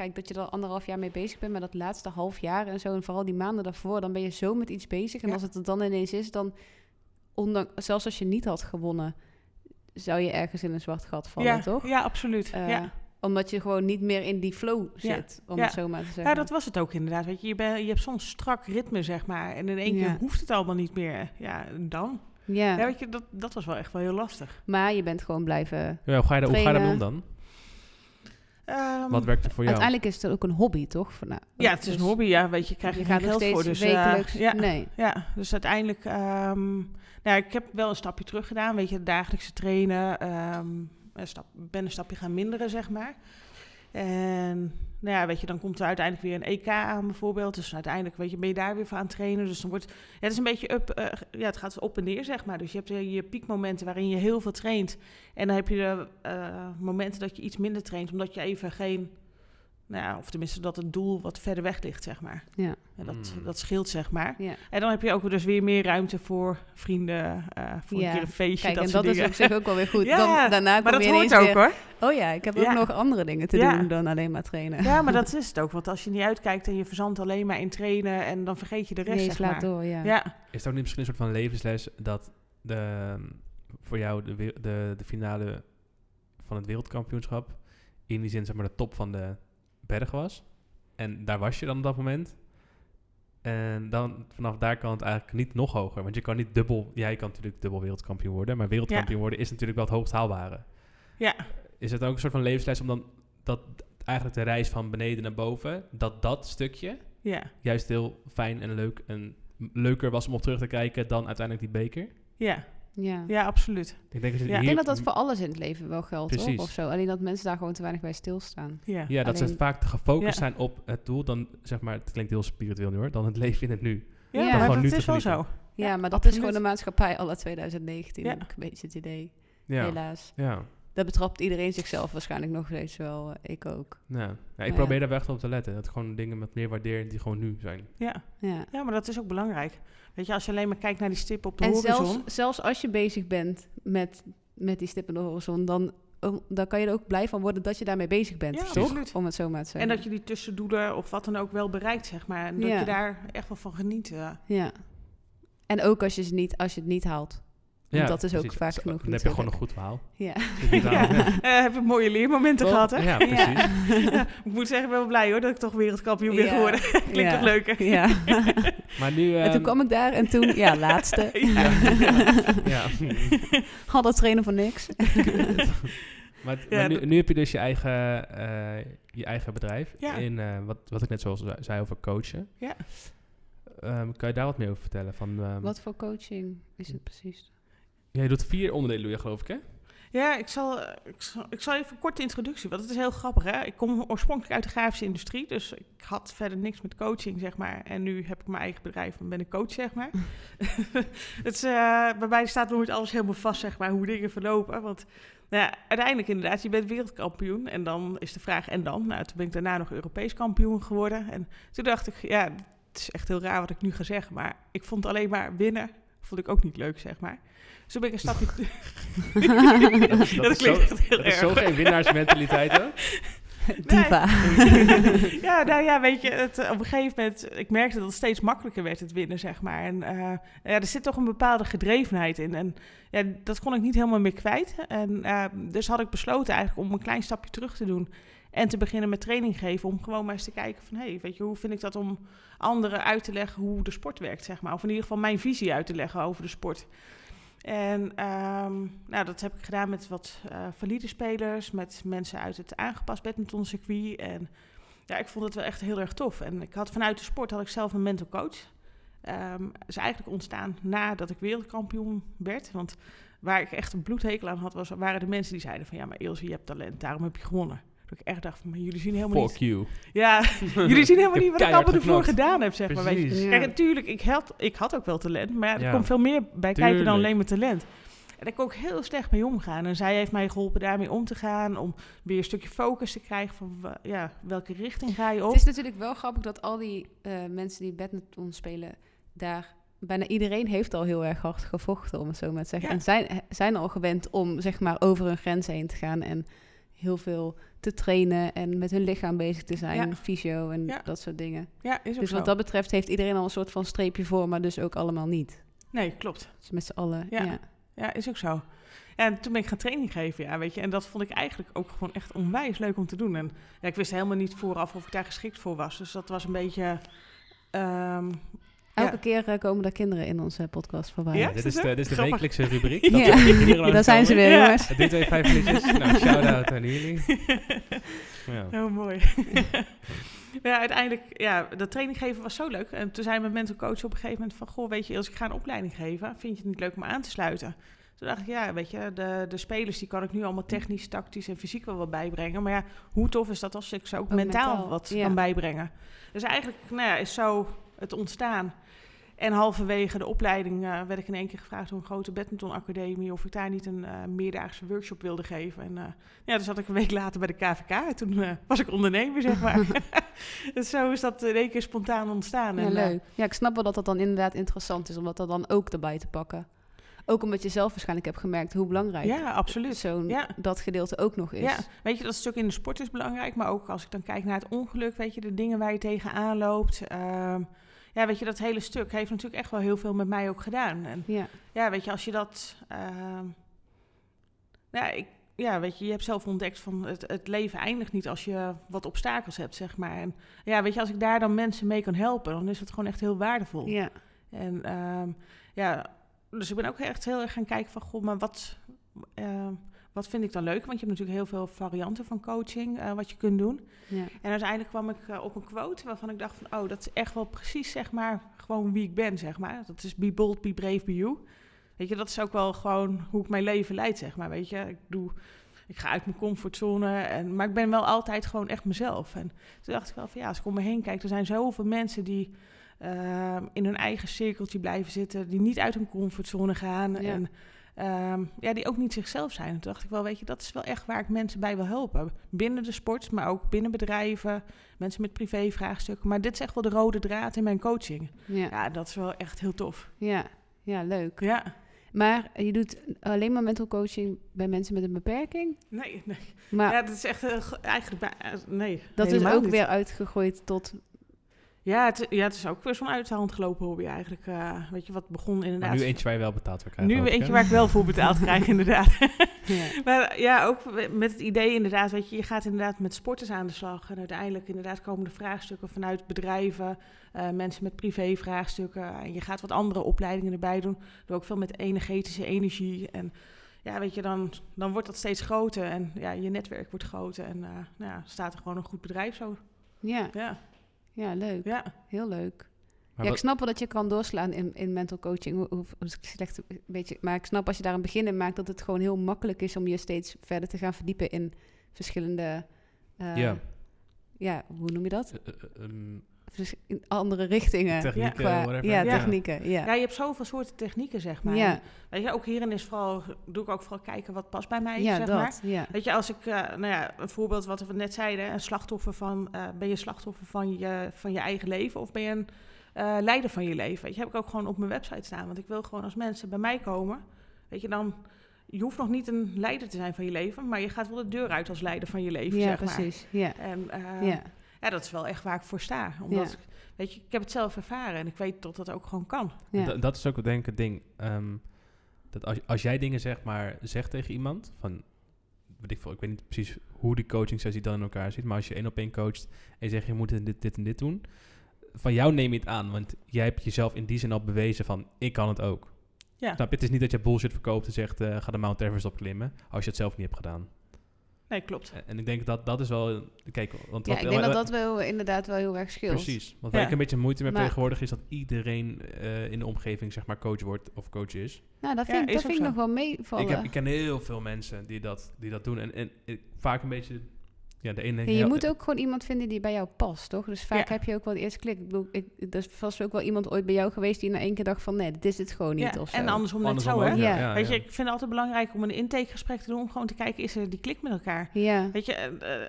Kijk, dat je er anderhalf jaar mee bezig bent, maar dat laatste half jaar en zo... en vooral die maanden daarvoor, dan ben je zo met iets bezig. En Ja. als het er dan ineens is, dan... Ondanks, zelfs als je niet had gewonnen, zou je ergens in een zwart gat vallen, ja, toch? Ja, absoluut. Eh, ja. Omdat je gewoon niet meer in die flow Ja. zit, om Ja. het zo maar te zeggen. ja, dat was het ook inderdaad. Weet je, je, ben, je hebt zo'n strak ritme, zeg maar. En in één Ja. keer hoeft het allemaal niet meer. Ja, en dan? Ja, Ja, weet je, dat, dat was wel echt wel heel lastig. maar je bent gewoon blijven... Ja, hoe ga je, daar, hoe ga je daarmee om dan? Ehm, Wat werkt er voor jou? Uiteindelijk is het ook een hobby, toch? Van, nou, ja, het is een hobby. Ja, weet je, krijg je, Je geen geld steeds voor. Dus, eh, wekelijks... ja, Nee. ja, dus uiteindelijk... ehm, nou, ik heb wel een stapje terug gedaan. Weet je, dagelijkse trainen. ehm, een stap, ben een stapje gaan minderen, zeg maar. En nou ja, weet je, dan komt er uiteindelijk weer een EK aan bijvoorbeeld. Dus uiteindelijk weet je, ben je daar weer voor aan het trainen. Dus dan wordt ja, het is een beetje up, eh, ja, het gaat op en neer, zeg maar. Dus je hebt eh, je piekmomenten waarin je heel veel traint. En dan heb je de eh, momenten dat je iets minder traint, omdat je even geen, nou ja, of tenminste dat het doel wat verder weg ligt, zeg maar. Ja. En dat, Hmm. dat scheelt, zeg maar. Ja. En dan heb je ook dus weer meer ruimte voor vrienden, eh, voor Ja. een keer een feestje, Kijk, dat en soort dat is op zich ook wel weer goed. Ja, dan, daarna kom maar dat je hoort ook weer... hoor. Oh ja, ik heb ook nog andere dingen te Ja. doen dan alleen maar trainen. Ja, maar dat is het ook. Want als je niet uitkijkt en je verzandt alleen maar in trainen en dan vergeet je de rest, nee, je zeg slaat maar. door, ja. Ja, Is het ook niet misschien een soort van levensles dat de, voor jou de, de, de finale van het wereldkampioenschap in die zin zeg maar de top van de berg was? En daar was je dan op dat moment. En dan vanaf daar kan het eigenlijk niet nog hoger. Want je kan niet dubbel... Jij kan natuurlijk dubbel wereldkampioen worden. Maar wereldkampioen worden is natuurlijk wel het hoogst haalbare. ja, Is het ook een soort van levensles om dan... Dat eigenlijk de reis van beneden naar boven... Dat dat stukje ja, juist heel fijn en leuk en leuker was om op terug te kijken dan uiteindelijk die beker. ja, Ja. ja, absoluut. Ik denk, dat Ja. Ik denk dat dat voor alles in het leven wel geldt. Of zo. Alleen dat mensen daar gewoon te weinig bij stilstaan. Ja, Ja, dat ze vaak te gefocust Ja. zijn op het doel, dan zeg maar, het klinkt heel spiritueel nu hoor, dan het leven in het nu. ja, Ja. maar Gewoon dat nu te is wel zo. Ja, Ja, maar dat is gewoon de maatschappij alle 2019. Ja. Heb ik een beetje het idee. Ja, Helaas. ja. Dat betrapt iedereen zichzelf waarschijnlijk nog steeds wel. eh, Ik ook. ja. ja ik Ja. probeer daar wel echt op te letten. Dat gewoon dingen met meer waardeer die gewoon nu zijn. Ja. Ja. ja, maar dat is ook belangrijk. Weet je, als je alleen maar kijkt naar die stip op de En horizon. zelfs, zelfs als je bezig bent met, met die stip in de horizon, dan, um, dan kan je er ook blij van worden dat je daarmee bezig bent. Ja, toch? absoluut. Om het zo maar te En zeggen. dat je die tussendoelen of wat dan ook wel bereikt, zeg maar. En dat Ja. je daar echt wel van geniet. Ja. En ook als je, ze niet, als je het niet haalt. Want dat is ook vaak genoeg Dan heb je gewoon een goed verhaal. Ja. Ja. Eh, heb je mooie leermomenten Toch? gehad, hè? Ja, precies. Ja, ik moet zeggen, ik ben wel blij hoor dat ik toch wereldkampioen ben Ja. geworden. Klinkt Ja. toch leuker? ja. Maar nu... en toen ehm, kwam ik daar en toen, ja, laatste. Ja. ja. Had dat trainen voor niks. maar Ja, maar nu, nu heb je dus je eigen, eh, je eigen bedrijf. Ja. In, eh, wat, wat ik net zoals zei- zei over coachen. Ja. Ehm, kan je daar wat meer over vertellen? Van, ehm, Wat voor coaching is het precies? Ja, je doet vier onderdelen, doe je, geloof ik, hè? Ja, ik zal, eh, ik, zal, ik zal even een korte introductie, want het is heel grappig. Hè? Ik kom oorspronkelijk uit de grafische industrie, dus ik had verder niks met coaching, zeg maar. En nu heb ik mijn eigen bedrijf en ben ik coach, zeg maar. het is, eh, bij mij staat nooit alles helemaal vast, zeg maar, hoe dingen verlopen. Want nou ja, uiteindelijk inderdaad, je bent wereldkampioen. En dan is de vraag, en dan? Nou, toen ben ik daarna nog Europees kampioen geworden. En toen dacht ik, ja, het is echt heel raar wat ik nu ga zeggen, maar ik vond alleen maar winnen vond ik ook niet leuk, zeg maar. Toen ben ik een stapje... Dat, is- dat zo, klinkt echt heel dat is zo erg. geen winnaarsmentaliteit hoor. Diva. ja, nou ja, weet je, het, eh, op een gegeven moment, ik merkte dat het steeds makkelijker werd, het winnen, zeg maar. En eh, ja, er zit toch een bepaalde gedrevenheid in. En ja, dat kon ik niet helemaal meer kwijt. En eh, dus had ik besloten eigenlijk om een klein stapje terug te doen. En te beginnen met training geven, om gewoon maar eens te kijken van... hé, hey, weet je, hoe vind ik dat om anderen uit te leggen hoe de sport werkt, zeg maar. Of in ieder geval mijn visie uit te leggen over de sport. En ehm, nou, dat heb ik gedaan met wat eh, valide spelers, met mensen uit het aangepast badmintoncircuit. En ja, ik vond het wel echt heel erg tof. En ik had vanuit de sport had ik zelf een mental coach. Ehm is eigenlijk ontstaan nadat ik wereldkampioen werd. Want waar ik echt een bloedhekel aan had, was, waren de mensen die zeiden van... ja, maar Ilse, je hebt talent, daarom heb je gewonnen. Dat ik echt dacht van, maar jullie zien helemaal Fuck niet... you. Ja, jullie zien helemaal niet wat ik allemaal ervoor gedaan heb, zeg maar. Weet je. Kijk, natuurlijk, ik had, ik had ook wel talent, maar ja, er Ja. komt veel meer bij kijken dan alleen mijn talent. En daar kon ik heel slecht mee omgaan. En zij heeft mij geholpen daarmee om te gaan, om weer een stukje focus te krijgen van ja, welke richting ga je op. Het is natuurlijk wel grappig dat al die eh, mensen die badminton spelen, daar bijna iedereen heeft al heel erg hard gevochten, om het zo maar te zeggen. Ja. En zijn, zijn al gewend om zeg maar over hun grens heen te gaan en heel veel te trainen en met hun lichaam bezig te zijn, Ja. fysio en Ja. dat soort dingen. Ja, is ook Dus zo. wat dat betreft heeft iedereen al een soort van streepje voor, maar dus ook allemaal niet. Nee, klopt. Dus met z'n allen, Ja. ja. Ja, is ook zo. En toen ben ik gaan training geven, ja, weet je. En dat vond ik eigenlijk ook gewoon echt onwijs leuk om te doen. En ja, ik wist helemaal niet vooraf of ik daar geschikt voor was. Dus dat was een beetje... ehm, Elke Ja. keer eh, komen er kinderen in onze podcast voorbij. Ja? dit, is de, dit is de Grappig. wekelijkse rubriek. Ja. Dat kinderen Daar zijn ze weer, Ja. jongens. Dit twee vijf minuutjes. Nou, shout-out aan jullie. Ja. Heel mooi. ja, uiteindelijk, ja, dat training geven was zo leuk. En toen zei mijn mental coach op een gegeven moment van... Goh, weet je, als ik ga een opleiding geven, vind je het niet leuk om aan te sluiten? Toen dacht ik, ja, weet je, de, de spelers die kan ik nu allemaal technisch, tactisch en fysiek wel wat bijbrengen. Maar ja, hoe tof is dat als ik ze ook, Ook mentaal, mentaal, wat ja. kan bijbrengen? Dus eigenlijk, nou ja, is zo het ontstaan. En halverwege de opleiding eh, werd ik in één keer gevraagd door een grote badmintonacademie of ik daar niet een eh, meerdaagse workshop wilde geven. En eh, ja, dus zat ik een week later bij de KVK en toen was ik ondernemer, zeg maar. dus zo is dat in één keer spontaan ontstaan. Ja, en, leuk. Ja, ik snap wel dat dat dan inderdaad interessant is om dat dan ook erbij te pakken. Ook omdat je zelf waarschijnlijk hebt gemerkt hoe belangrijk ja, absoluut. zo'n Ja. dat gedeelte ook nog is. Ja, weet je, dat stuk in de sport is belangrijk, maar ook als ik dan kijk naar het ongeluk, weet je, de dingen waar je tegenaan loopt. ehm, ja, weet je, dat hele stuk heeft natuurlijk echt wel heel veel met mij ook gedaan. En Ja. ja, weet je, als je dat. ehm, ja, ik, ja, weet je, je hebt zelf ontdekt van het, het leven eindigt niet als je wat obstakels hebt, zeg maar. En ja, weet je, als ik daar dan mensen mee kan helpen, dan is het gewoon echt heel waardevol. ja. En ehm, ja, dus ik ben ook echt heel erg gaan kijken van, goh, maar wat, ehm, wat vind ik dan leuk? Want je hebt natuurlijk heel veel varianten van coaching, eh, wat je kunt doen. ja. En uiteindelijk kwam ik eh, op een quote waarvan ik dacht van... oh, dat is echt wel precies, zeg maar, gewoon wie ik ben, zeg maar. Dat is be bold, be brave, be you. Weet je, dat is ook wel gewoon hoe ik mijn leven leid, zeg maar, weet je. Ik doe... Ik ga uit mijn comfortzone, en, maar ik ben wel altijd gewoon echt mezelf. En toen dacht ik wel van ja, als ik om me heen kijk, er zijn zoveel mensen die ehm, in hun eigen cirkeltje blijven zitten, die niet uit hun comfortzone gaan Ja. en ehm, ja, die ook niet zichzelf zijn. En toen dacht ik wel, weet je, dat is wel echt waar ik mensen bij wil helpen. Binnen de sport, maar ook binnen bedrijven, mensen met privévraagstukken. Maar dit is echt wel de rode draad in mijn coaching. Ja. Ja, dat is wel echt heel tof. Ja. ja, leuk. Ja, Maar je doet alleen maar mental coaching bij mensen met een beperking? nee, nee. Maar ja, dat is echt eh, ge- eigenlijk, eh, nee. dat is ook niet. weer uitgegroeid tot... Ja het, ja, het is ook weer zo'n uit de hand gelopen hobby eigenlijk. eh, weet je, wat begon inderdaad... Maar nu eentje waar je wel betaald voor krijgt. Nu eentje hè? waar ik wel voor betaald krijg, inderdaad. Ja. Maar ja, ook met het idee inderdaad, weet je, je gaat inderdaad met sporters aan de slag. En uiteindelijk inderdaad komen de vraagstukken vanuit bedrijven, eh, mensen met privé-vraagstukken. En je gaat wat andere opleidingen erbij doen. Doe ook veel met energetische energie. En ja, weet je, dan, dan wordt dat steeds groter. En ja, je netwerk wordt groter. En eh, nou ja, staat er gewoon een goed bedrijf zo. Ja. Ja, ja, leuk. ja. Heel leuk. Maar ja, ik snap wel dat je kan doorslaan in, in mental coaching. Hoe, hoe, hoe slecht, een beetje, maar ik snap als je daar een begin in maakt... dat het gewoon heel makkelijk is om je steeds verder te gaan verdiepen... in verschillende... eh, Ja. ja, hoe noem je dat? eh, eh, ehm, in andere richtingen. technieken, qua- whatever. ja, Ja. technieken. Ja. Ja, je hebt zoveel soorten technieken, zeg maar. Ja. Weet je, ook hierin is vooral, doe ik ook vooral kijken wat past bij mij, Ja, zeg dat. maar. Ja. Weet je, als ik, eh, nou ja, een voorbeeld wat we net zeiden, een slachtoffer van, eh, ben je slachtoffer van je, van je eigen leven of ben je een eh, leider van je leven. Weet je, heb ik ook gewoon op mijn website staan. Want ik wil gewoon als mensen bij mij komen, weet je, dan... Je hoeft nog niet een leider te zijn van je leven, maar je gaat wel de deur uit als leider van je leven, Ja, zeg maar. precies. Ja. En eh, ja. Ja, dat is wel echt waar ik voor sta. Omdat, Ja. weet je, ik heb het zelf ervaren en ik weet dat dat ook gewoon kan. Ja. Da- dat is ook denk ik het ding. ehm, dat als, als jij dingen zeg maar zegt tegen iemand, van, weet ik, veel, ik weet niet precies hoe die coaching sessie dan in elkaar zit, maar als je één op één coacht en je zegt je moet dit, dit en dit doen, van jou neem je het aan, want jij hebt jezelf in die zin al bewezen van ik kan het ook. Ja, Snap je? Het is niet dat je bullshit verkoopt en zegt eh, ga de Mount Everest opklimmen, als je het zelf niet hebt gedaan. Nee, klopt. En, en ik denk dat dat is wel, kijk, want Ja, wat, ik denk dat wat- dat wel inderdaad wel heel erg scheelt. Precies. Want waar Ja. ik een beetje moeite mee heb tegenwoordig is dat iedereen eh, in de omgeving zeg maar coach wordt of coach is. Nou, dat Ja, vind, ik- is dat vind ik nog wel meevallen. Ik, heb, ik ken heel veel mensen die dat, die dat doen. En, en ik, vaak een beetje... Ja, de ene Ja, je moet ook gewoon iemand vinden die bij jou past, toch? Dus vaak Ja. heb je ook wel de eerste klik. Ik bedoel, ik, er is vast ook wel iemand ooit bij jou geweest die na één keer dacht van... nee, dit is het gewoon niet Ja, of zo. en andersom net zo, hè? Ja. Weet je, ik vind het altijd belangrijk om een intakegesprek te doen... om gewoon te kijken, is er die klik met elkaar? Ja. Weet je, eh,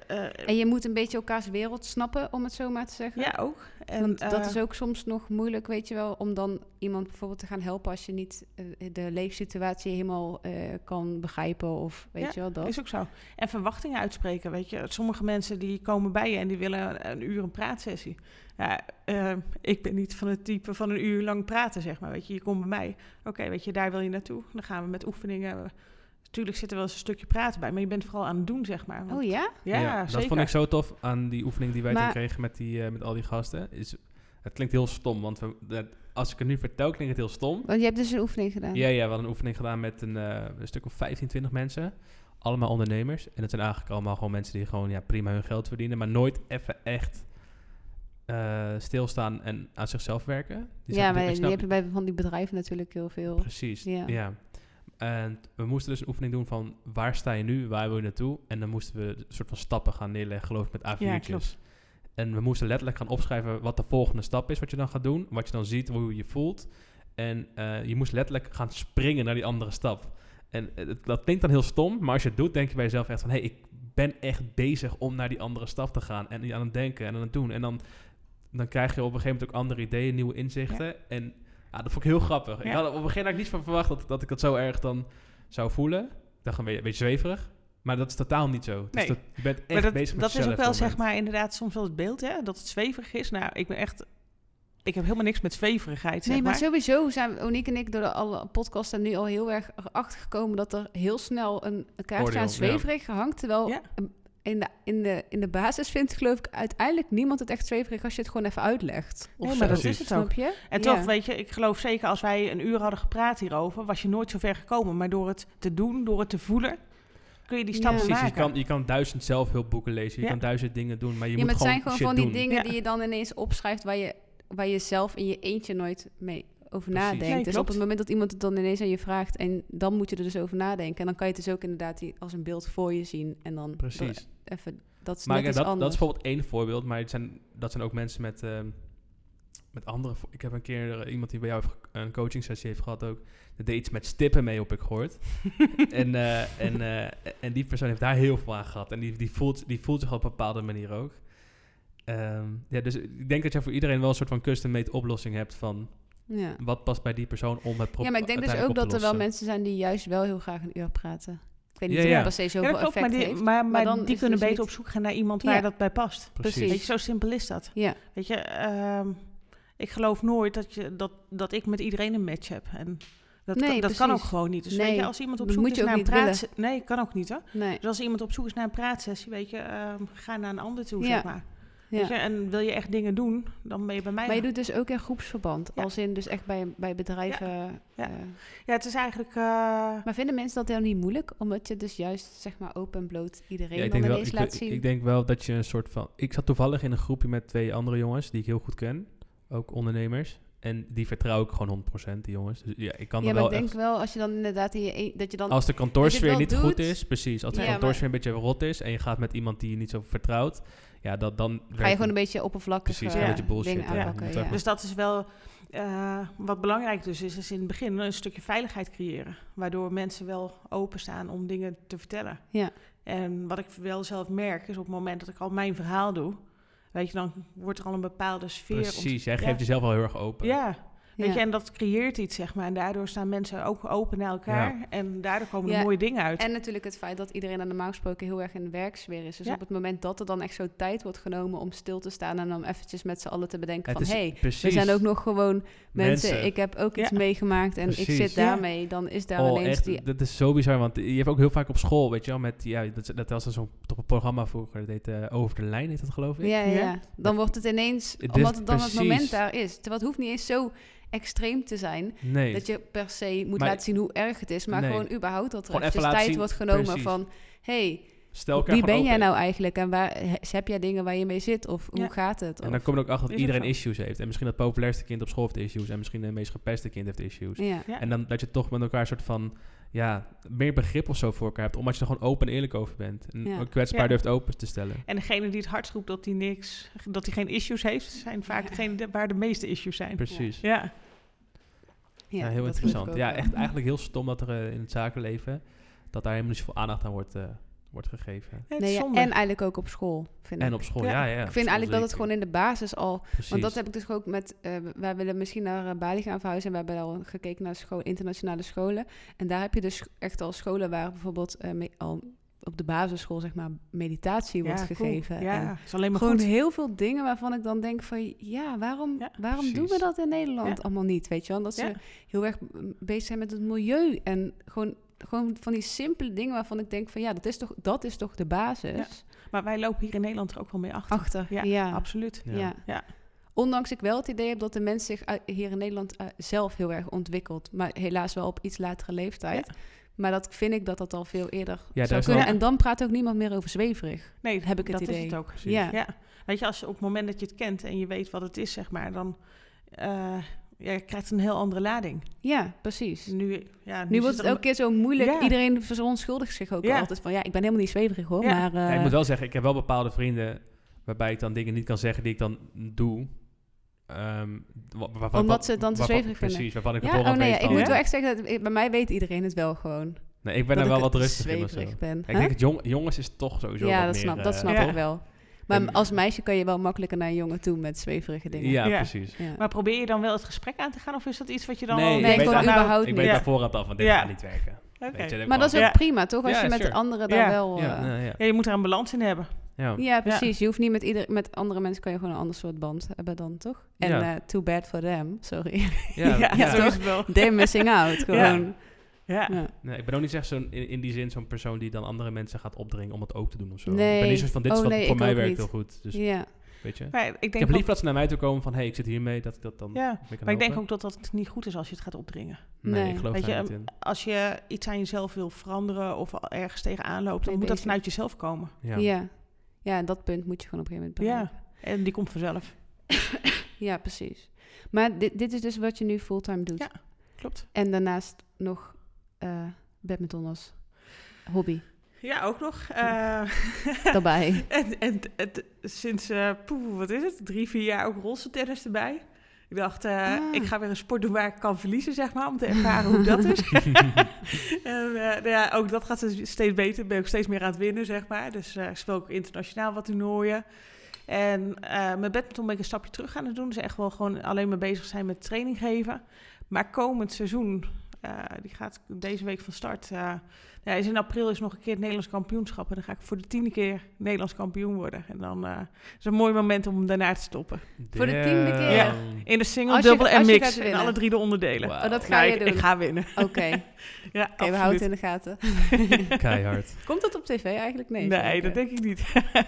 eh, eh, En je moet een beetje elkaars wereld snappen, om het zo maar te zeggen. ja, ook. En, Want dat eh, is ook soms nog moeilijk, weet je wel, om dan iemand bijvoorbeeld te gaan helpen als je niet eh, de leefsituatie helemaal eh, kan begrijpen of weet Ja, je wel dat. is ook zo. En verwachtingen uitspreken, weet je. Sommige mensen die komen bij je en die willen een uur een praatsessie. Ja, eh, ik ben niet van het type van een uur lang praten, zeg maar. Weet je, je komt bij mij. Oké, weet je, daar wil je naartoe. Dan gaan we met oefeningen. Natuurlijk zit er wel eens een stukje praten bij, maar je bent vooral aan het doen, zeg maar. Want- Oh ja? ja, dat zeker. vond ik zo tof aan die oefening die wij toen kregen met, die, eh, met al die gasten. Is, het klinkt heel stom, want we, dat- als ik het nu vertel, klinkt het heel stom. Want je hebt dus een oefening gedaan. Ja, ja, we hadden een oefening gedaan met een, eh, een stuk of 15, 20 mensen. Allemaal ondernemers. En het zijn eigenlijk allemaal gewoon mensen die gewoon ja, prima hun geld verdienen. Maar nooit even echt eh, stilstaan en aan zichzelf werken. Die ja, maar die snap- heb je bij van die bedrijven natuurlijk heel veel. Precies, Ja. ja. En we moesten dus een oefening doen van waar sta je nu, waar wil je naartoe? En dan moesten we een soort van stappen gaan neerleggen, geloof ik, met A4'tjes. Ja, klopt. En we moesten letterlijk gaan opschrijven wat de volgende stap is, wat je dan gaat doen. Wat je dan ziet, hoe je je voelt. En eh, je moest letterlijk gaan springen naar die andere stap. En eh, het- dat klinkt dan heel stom, maar als je het doet, denk je bij jezelf echt van... hé, hey, ik ben echt bezig om naar die andere stap te gaan. En aan het denken en aan het doen. En dan, dan krijg je op een gegeven moment ook andere ideeën, nieuwe inzichten. En ja, dat vond ik heel grappig. Ik had op een gegeven moment niet van verwacht dat, dat ik dat zo erg dan zou voelen. Ik dacht een beetje, een beetje zweverig. Maar dat is totaal niet zo. Dus Nee. dat, je bent echt Maar dat, bezig met dat is jezelf ook wel, dat zeg maar, inderdaad soms wel het beeld, hè? Dat het zweverig is. Nou, ik ben echt... Ik heb helemaal niks met zweverigheid, zeg Nee, maar maar. sowieso zijn Oniek en ik door de alle podcasts er nu al heel erg erachter gekomen dat er heel snel een, een kaartje aan ja. zweverig hangt. Terwijl Ja. in, de, in, de, in de basis vindt geloof ik uiteindelijk niemand het echt zweverig als je het gewoon even uitlegt. Of Nee, zo. maar dat is het ook. Je? En Ja. toch, weet je, ik geloof zeker als wij een uur hadden gepraat hierover, was je nooit zo ver gekomen. Maar door het te doen, door het te voelen, kun je die stap Ja. Precies, je maken. kan, je kan duizend zelfhulpboeken lezen, je Ja. kan duizend dingen doen, maar je ja, moet maar het gewoon zijn gewoon shit van die doen. dingen Ja. die je dan ineens opschrijft waar je, waar je zelf in je eentje nooit mee over Precies. nadenkt. Nee, dus op het moment dat iemand het dan ineens aan je vraagt en dan moet je er dus over nadenken. En dan kan je het dus ook inderdaad die- als een beeld voor je zien. En dan Precies. even, dat is Maar net ja, iets dat, dat anders. is bijvoorbeeld één voorbeeld, maar het zijn, dat zijn ook mensen met, ehm, met andere... Ik heb een keer eh, iemand die bij jou een coaching sessie heeft gehad ook. Dat deed iets met stippen mee, heb ik gehoord. en, eh, en, eh, en die persoon heeft daar heel veel aan gehad. En die, die, voelt, die voelt zich op een bepaalde manier ook. Ehm, ja, dus ik denk dat je voor iedereen wel een soort van custom-made oplossing hebt van... ja. Wat past bij die persoon om het probleem ja, maar ik denk dus ook dat er wel mensen zijn die juist wel heel graag een uur praten. Ik weet niet Ja, of ja. dat per se Ja, zoveel dat klopt, maar die, heeft. maar, maar dan die kunnen dus beter niet- op zoek gaan naar iemand Ja. waar dat bij past. Precies. Weet je, zo simpel is dat. Ja, Weet je, ehm, ik geloof nooit dat, je, dat, dat ik met iedereen een match heb. En dat, Nee, kan, dat kan ook gewoon niet. Dus Nee, weet je, als iemand op zoek moet is naar een praatsessie... Nee, kan ook niet hoor. nee. Dus als iemand op zoek is naar een praatsessie, weet je, ehm, ga naar een ander toe, Ja. zeg maar. Weet je, Ja. en wil je echt dingen doen, dan ben je bij mij. Maar je doet dus ook in groepsverband. Ja. Als in dus echt bij, bij bedrijven. Ja. eh, Ja, het is eigenlijk... eh, maar vinden mensen dat heel niet moeilijk? Omdat je dus juist zeg maar open en bloot iedereen Ja, ik denk, wel, ineens ik, laat ik- zien. ik denk wel dat je een soort van... Ik zat toevallig in een groepje met twee andere jongens die ik heel goed ken. Ook ondernemers. En die vertrouw ik gewoon 100%, die jongens. Dus ja, ik kan ja, er maar wel ik denk echt... wel als je dan inderdaad in je een- dat je dan Als de kantoorsfeer niet goed is, precies. Als de Ja, kantoorsfeer een beetje rot is en je gaat met iemand die je niet zo vertrouwt, ja, dat, dan ga je gewoon een beetje oppervlakkig Precies, een beetje bullshit, aanpakken. Dus dat is wel eh, wat belangrijk dus is, is in het begin een stukje veiligheid creëren. Waardoor mensen wel openstaan om dingen te vertellen. Ja. En wat ik wel zelf merk is op het moment dat ik al mijn verhaal doe, Weet je, dan wordt er al een bepaalde sfeer. ont- Precies, jij Ja. geeft jezelf al heel erg open. Ja, weet Ja. je, en dat creëert iets, zeg maar. En daardoor staan mensen ook open naar elkaar. En daardoor komen er Ja, mooie dingen uit. En natuurlijk het feit dat iedereen dan normaal gesproken heel erg in de werksfeer is. Dus Ja. op het moment dat er dan echt zo tijd wordt genomen om stil te staan en dan eventjes met z'n allen te bedenken Het van... hé, hey, precies. we zijn ook nog gewoon mensen, Mensen. ik heb ook iets Ja. meegemaakt en ik zit Ja. daarmee. Dan is daar Oh, ineens echt, die... dat is zo bizar, want je hebt ook heel vaak op school, weet je wel, met, ja, dat, dat was zo'n programma vroeger, dat heet eh, Over de Lijn, heet dat geloof ik. Ja, ja. Dan wordt het ineens, Het is omdat het dan het precies. moment daar is. Terwijl het hoeft niet eens zo extreem te zijn Nee, dat je per se moet Maar- laten zien hoe erg het is. Maar Nee. gewoon überhaupt dat er Gewoon eventjes tijd zien, wordt genomen precies. van... hey, stel wie ben jij nou eigenlijk en waar, he- heb jij dingen waar je mee zit? Of Ja. hoe gaat het? En dan kom je ook achter dat iedereen issues heeft. En misschien het populairste kind op school heeft issues. En misschien het meest gepeste kind heeft issues. ja. Ja. En dan dat je toch met elkaar een soort van, ja, meer begrip of zo voor elkaar hebt. Omdat je er gewoon open en eerlijk over bent. En kwetsbaar Ja. durft open te stellen. En degene die het hardst roept dat hij niks, dat hij geen issues heeft, zijn vaak Ja. degene de- waar de meeste issues zijn. Precies. Ja, Ja, heel dat interessant. Ja, echt eigenlijk heel stom dat er eh, in het zakenleven, dat daar helemaal niet zoveel aandacht aan wordt, eh, wordt gegeven. Nee, ja, en eigenlijk ook op school, vind En ik. op school, Ja. ja, ja. ik vind eigenlijk dat het gewoon in de basis al... Precies. Want dat heb ik dus ook met... eh, wij willen misschien naar eh, Bali gaan verhuizen... en we hebben al gekeken naar school, internationale scholen. En daar heb je dus echt al scholen waar bijvoorbeeld... eh, al op de basisschool, zeg maar, meditatie wordt cool. gegeven. Ja, En is alleen maar gewoon goed. heel veel dingen waarvan ik dan denk van... ja, waarom, Ja, waarom doen we dat in Nederland Ja. allemaal niet? Weet je wel? Dat ze heel erg bezig zijn met het milieu. En gewoon, gewoon van die simpele dingen waarvan ik denk van... ja, dat is toch, dat is toch de basis? Maar wij lopen hier in Nederland er ook wel mee achter. Achter, Ja, ja. absoluut. Ja. Ja. Ja. Ondanks ik wel het idee heb dat de mens zich uit- hier in Nederland eh, zelf heel erg ontwikkelt. Maar helaas wel op iets latere leeftijd. Maar dat vind ik dat dat al veel eerder zou is kunnen. wel- En dan praat ook niemand meer over zweverig. Nee, Heb ik het dat idee. is het ook. Precies. Ja. Ja. Weet je, als je op het moment dat je het kent en je weet wat het is, zeg maar, dan eh, ja, je krijgt het een heel andere lading. Ja, precies. Nu, ja, Nu wordt het elke keer zo moeilijk. Ja. Iedereen verontschuldigt zich ook Ja. altijd van... ja, ik ben helemaal niet zweverig hoor, Ja. maar... Ja, eh, ik moet wel zeggen, ik heb wel bepaalde vrienden waarbij ik dan dingen niet kan zeggen die ik dan doe. Ehm, waarvan- Omdat ze het dan te zweverig vinden. Precies, waarvan ik ja, bijvoorbeeld oh nee, weet ik moet Ja? wel echt zeggen, dat, ik- bij mij weet iedereen het wel gewoon. Nee, ik ben er wel ik wat het rustig in of zo. zweverig ben. Ik Huh? denk dat jong, jongens is toch sowieso Ja, wat dat meer, snap, dat eh, snap Ja. ik wel. Maar En- als meisje kan je wel makkelijker naar een jongen toe met zweverige dingen. Ja, Ja. precies. Ja. Maar probeer je dan wel het gesprek aan te gaan? Of is dat iets wat je dan Nee, al ik Nee, überhaupt Ik niet. weet Ja. daar voorhand al van, dit Ja. gaat niet werken. Oké. Weet je, dan Maar dat is ook prima, toch? Als Ja, je met sure. anderen daar Ja. wel... eh, Ja, ja, ja. Ja, je moet er een balans in hebben. Ja. Ja, precies. Je hoeft niet met, ieder, met andere mensen kan je gewoon een ander soort band hebben dan, toch? En Ja. eh, too bad for them, sorry. Ja, ja, het wel. They're missing out, gewoon. Ja. Ja. Nee, ik ben ook niet echt zo'n, in, in die zin zo'n persoon die dan andere mensen gaat opdringen om het ook te doen of zo. Nee. Ik ben niet zo van, dit is Oh, wat nee, voor mij werkt niet. heel goed. Dus, Ja. weet je. Maar ik denk Ik heb lief dat ze naar mij toe komen van, hey, ik zit hiermee, dat ik dat dan Ja, maar ik denk ook dat dat niet goed is als je het gaat opdringen. Nee, Nee. ik geloof Weet daar je, niet in. Als je iets aan jezelf wil veranderen of ergens tegenaan loopt, dan Nee, moet dat vanuit jezelf komen. Ja. Ja. Ja. en dat punt moet je gewoon op een gegeven moment Ja. En die komt vanzelf. Ja, precies. Maar dit, dit is dus wat je nu fulltime doet. Ja. Klopt. En daarnaast nog eh badminton als hobby Ja, ook nog. Eh, daarbij. en en het, sinds, eh, poeh, wat is het, drie, vier jaar ook rolstoeltennis erbij. Ik dacht, eh, Ah. ik ga weer een sport doen waar ik kan verliezen, zeg maar, om te ervaren hoe dat is. en eh, nou ja, ook dat gaat dus steeds beter. Ben ik ook steeds meer aan het winnen, zeg maar. Dus eh, ik speel ook internationaal wat toernooien. En eh met badminton ben ik een stapje terug gaan doen. Dus echt wel gewoon alleen maar bezig zijn met training geven. Maar komend seizoen, eh, die gaat deze week van start. eh, ja, is in april is nog een keer het Nederlands kampioenschap. En dan ga ik voor de tiende keer Nederlands kampioen worden. En dan eh, is het een mooi moment om daarna te stoppen. Voor de tiende keer? Ja. In de single, Als je- dubbel en mix. En winnen. alle drie de onderdelen. Oh, dat ga Nou, je ik, doen. ik ga winnen. Oké, Oké, Ja, we houden het in de gaten. Keihard. Komt dat op tv eigenlijk? Nee. Nee, zeker. dat denk ik niet.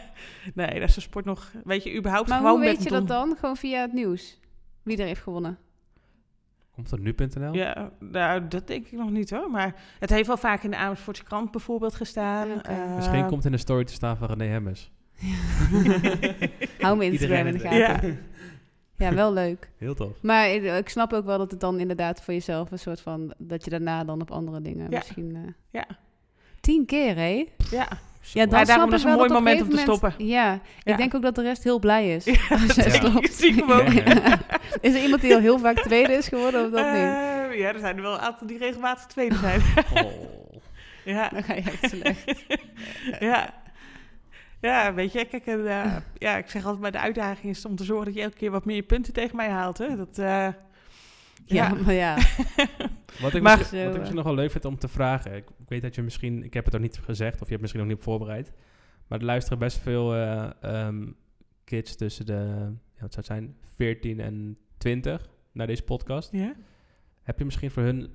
nee, dat is een sport nog... Weet je, überhaupt Maar gewoon hoe weet je dat dan? Gewoon via het nieuws? Wie er heeft gewonnen? Komt dat nu.nl? Ja, nou, dat denk ik nog niet hoor. Maar het heeft wel vaak in de Amersfoortse krant bijvoorbeeld gestaan. Eh, Misschien komt in de story te staan van René Hemmers. Hou me Instagram in de het- gaten. ja. Ja, wel leuk. Heel tof. Maar ik ik snap ook wel dat het dan inderdaad voor jezelf een soort van... dat je daarna dan op andere dingen Ja. misschien... eh, Ja. Tien keer, hè? ja. Ja, dan Ja, daarom snap is een mooi moment om te moment- stoppen. Ja, Ja. ik denk ook dat de rest heel blij is. Ja, Als dat denk ik stiekem ook. Is er iemand die al heel vaak tweede is geworden of dat niet? Eh, ja, er zijn er wel een aantal die regelmatig tweede zijn. Oh. ja. Dan ga je echt slecht. ja. Ja, weet je, kijk, en, eh, ja, ik zeg altijd, maar de uitdaging is om te zorgen dat je elke keer wat meer punten tegen mij haalt. Hè? Dat, eh, Ja, ja. maar ja. Wat ik, Maar- misschien, wat ik misschien nog wel leuk vind om te vragen. Ik, ik weet dat je misschien, ik heb het ook niet gezegd, of je hebt misschien nog niet op voorbereid. Maar er luisteren best veel eh, ehm, kids tussen de, ja, wat zou het zijn, 14 en 20 naar deze podcast. ja. Heb je misschien voor hun een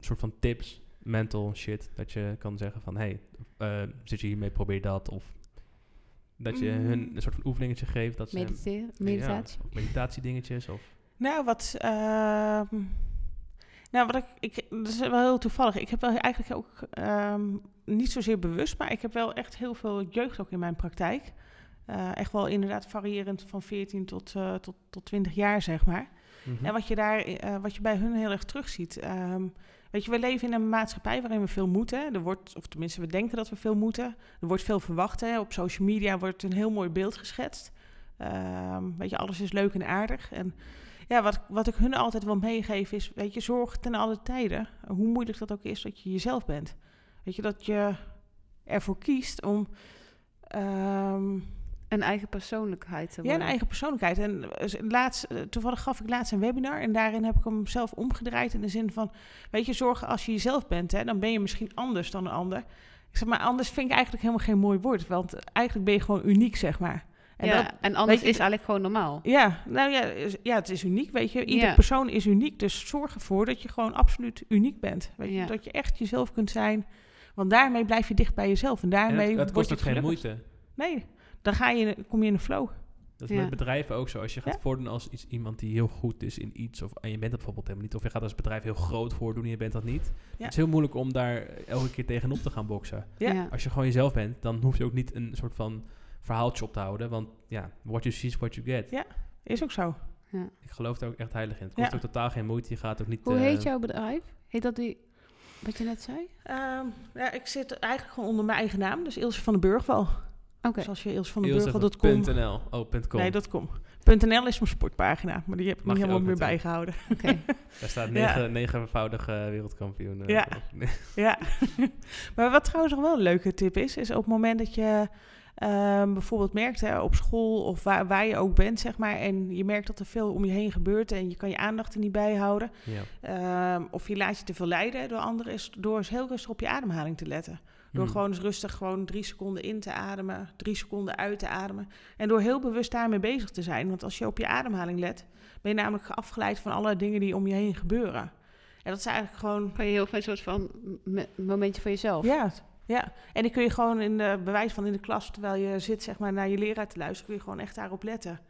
soort van tips, mental shit, dat je kan zeggen van, hey, eh, zit je hiermee, probeer dat. Of dat je Mm. hun een soort van oefeningetje geeft. Dat ze, Mediteren, meditatie. Ja, of meditatiedingetjes. Of, Nou, wat. ehm, nou, wat ik, ik. Dat is wel heel toevallig. Ik heb wel eigenlijk ook. ehm, niet zozeer bewust, maar ik heb wel echt heel veel jeugd ook in mijn praktijk. Eh, echt wel inderdaad variërend van 14 tot, eh, tot, tot 20 jaar, zeg maar. Mhm. En wat je, daar, eh, wat je bij hun heel erg terugziet. ehm weet je, we leven in een maatschappij waarin we veel moeten. Er wordt, of tenminste, we denken dat we veel moeten. Er wordt veel verwacht. Hè. Op social media wordt een heel mooi beeld geschetst. Ehm, weet je, alles is leuk en aardig. En ja, wat, wat ik hun altijd wil meegeven is, weet je, zorg ten alle tijden, hoe moeilijk dat ook is, dat je jezelf bent. Weet je, dat je ervoor kiest om ehm, Een eigen persoonlijkheid te ja, een eigen persoonlijkheid. En eh, laatst, eh, toevallig gaf ik laatst een webinar en daarin heb ik hem zelf omgedraaid in de zin van, weet je, zorg als je jezelf bent, hè, dan ben je misschien anders dan een ander. Ik zeg maar, anders vind ik eigenlijk helemaal geen mooi woord, want eigenlijk ben je gewoon uniek, zeg maar. En ja, dat, en anders je, is eigenlijk gewoon normaal. ja, nou ja, ja, het is uniek, weet je. Ieder Ja. persoon is uniek, dus zorg ervoor dat je gewoon absoluut uniek bent. Weet je, Ja. dat je echt jezelf kunt zijn, want daarmee blijf je dicht bij jezelf en En daarmee het, het word kost je ook geen moeite. Nee, dan ga je, kom je in een flow. Dat is Ja. met bedrijven ook zo. Als je gaat Ja. voordoen als iets, iemand die heel goed is in iets, of, en je bent dat bijvoorbeeld helemaal niet, of je gaat als bedrijf heel groot voordoen en je bent dat niet. Het is heel moeilijk om daar elke keer tegenop te gaan boksen. Ja. Als je gewoon jezelf bent, dan hoef je ook niet een soort van verhaaltje op te houden. Want ja, what you see is what you get. Ja. Is ook zo. Ik geloof daar ook echt heilig in. Het Ja. kost ook totaal geen moeite. Je gaat ook niet... Hoe eh, heet jouw bedrijf? Heet dat die, wat je net zei? Ehm, ja, ik zit eigenlijk gewoon onder mijn eigen naam, dus Ilse van den Burgwal. Oké. Dus als je Ilse van den van .nl. Oh, .com. Nee, dat .com. .nl is mijn sportpagina, maar die heb ik Mag niet helemaal meer natuurlijk. bijgehouden. Oké. Daar staat Ja. negen, negenvoudig eh, wereldkampioen. eh, Ja. Ja, maar wat trouwens nog wel een leuke tip is, is op het moment dat je ehm, bijvoorbeeld merkt hè, op school of waar, waar je ook bent, zeg maar, en je merkt dat er veel om je heen gebeurt en je kan je aandacht er niet bij houden, ja. ehm, of je laat je te veel leiden door anderen, is door eens heel rustig op je ademhaling te letten. Door Hmm. gewoon eens rustig gewoon drie seconden in te ademen, drie seconden uit te ademen. En door heel bewust daarmee bezig te zijn. Want als je op je ademhaling let, ben je namelijk afgeleid van alle dingen die om je heen gebeuren. En dat is eigenlijk gewoon Kan je heel veel soort van me- momentje voor jezelf. ja, ja. En die kun je gewoon in de bewijs van in de klas, terwijl je zit zeg maar, naar je leraar te luisteren, kun je gewoon echt daarop letten.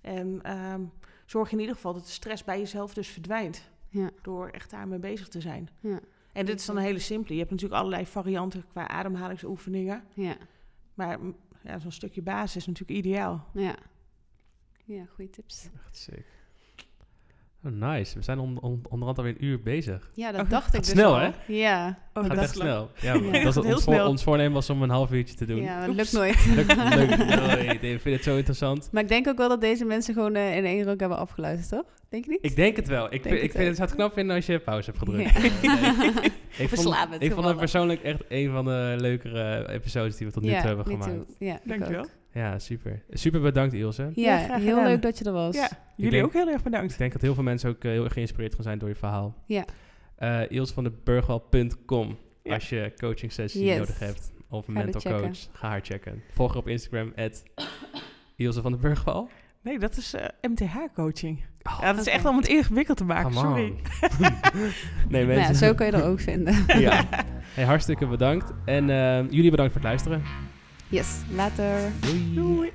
En ehm, zorg in ieder geval dat de stress bij jezelf dus verdwijnt. Ja. Door echt daarmee bezig te zijn. Ja. En dit is dan een hele simpele. Je hebt natuurlijk allerlei varianten qua ademhalingsoefeningen. Ja. Maar mm, ja, zo'n stukje basis is natuurlijk ideaal. Ja. Ja, goede tips. Echt sick. Oh, nice. We zijn on, on, onderhand alweer een uur bezig. Ja, dat Oh, dacht ik dus snel, al. hè? Ja. Oh, gaat dat echt snel. Ja, Ja, dat is gaat heel ons, voor, ons voornemen was om een half uurtje te doen. Ja, dat lukt nooit. Leuk, leuk. Nee, ik vind het zo interessant. Maar ik denk ook wel dat deze mensen gewoon eh, in één ruk hebben afgeluisterd, toch? Denk je niet? Ik denk het wel. Ik, Denk vind, ik het vind ook. het zou het knap vinden als je pauze hebt gedrukt. Ja. Ik vond, Verslavend, ik vond het persoonlijk echt een van de leukere episodes die we tot nu toe ja, hebben gemaakt. Ja, ik Dankjewel. Ja, super. Super bedankt Ilse. Ja, Ja, heel gedaan. leuk dat je er was. Ja, jullie denk- ook heel erg bedankt. Ik denk dat heel veel mensen ook eh, heel erg geïnspireerd gaan zijn door je verhaal. Ja. Eh Ilse van de Burgwal.com Ja. als je coaching sessie Yes. nodig hebt. Of een Ga mental coach. Ga haar checken. Volg haar op Instagram. at Ilse van de Burgwal. Nee, dat is MTH-coaching. Oh, ja, dat is echt om het ingewikkeld te maken, come sorry. nee, Nou ja, mensen. zo kan je er ook vinden. ja. Hey, hartstikke bedankt. En eh, jullie bedankt voor het luisteren. Yes, later. Doei. Doei.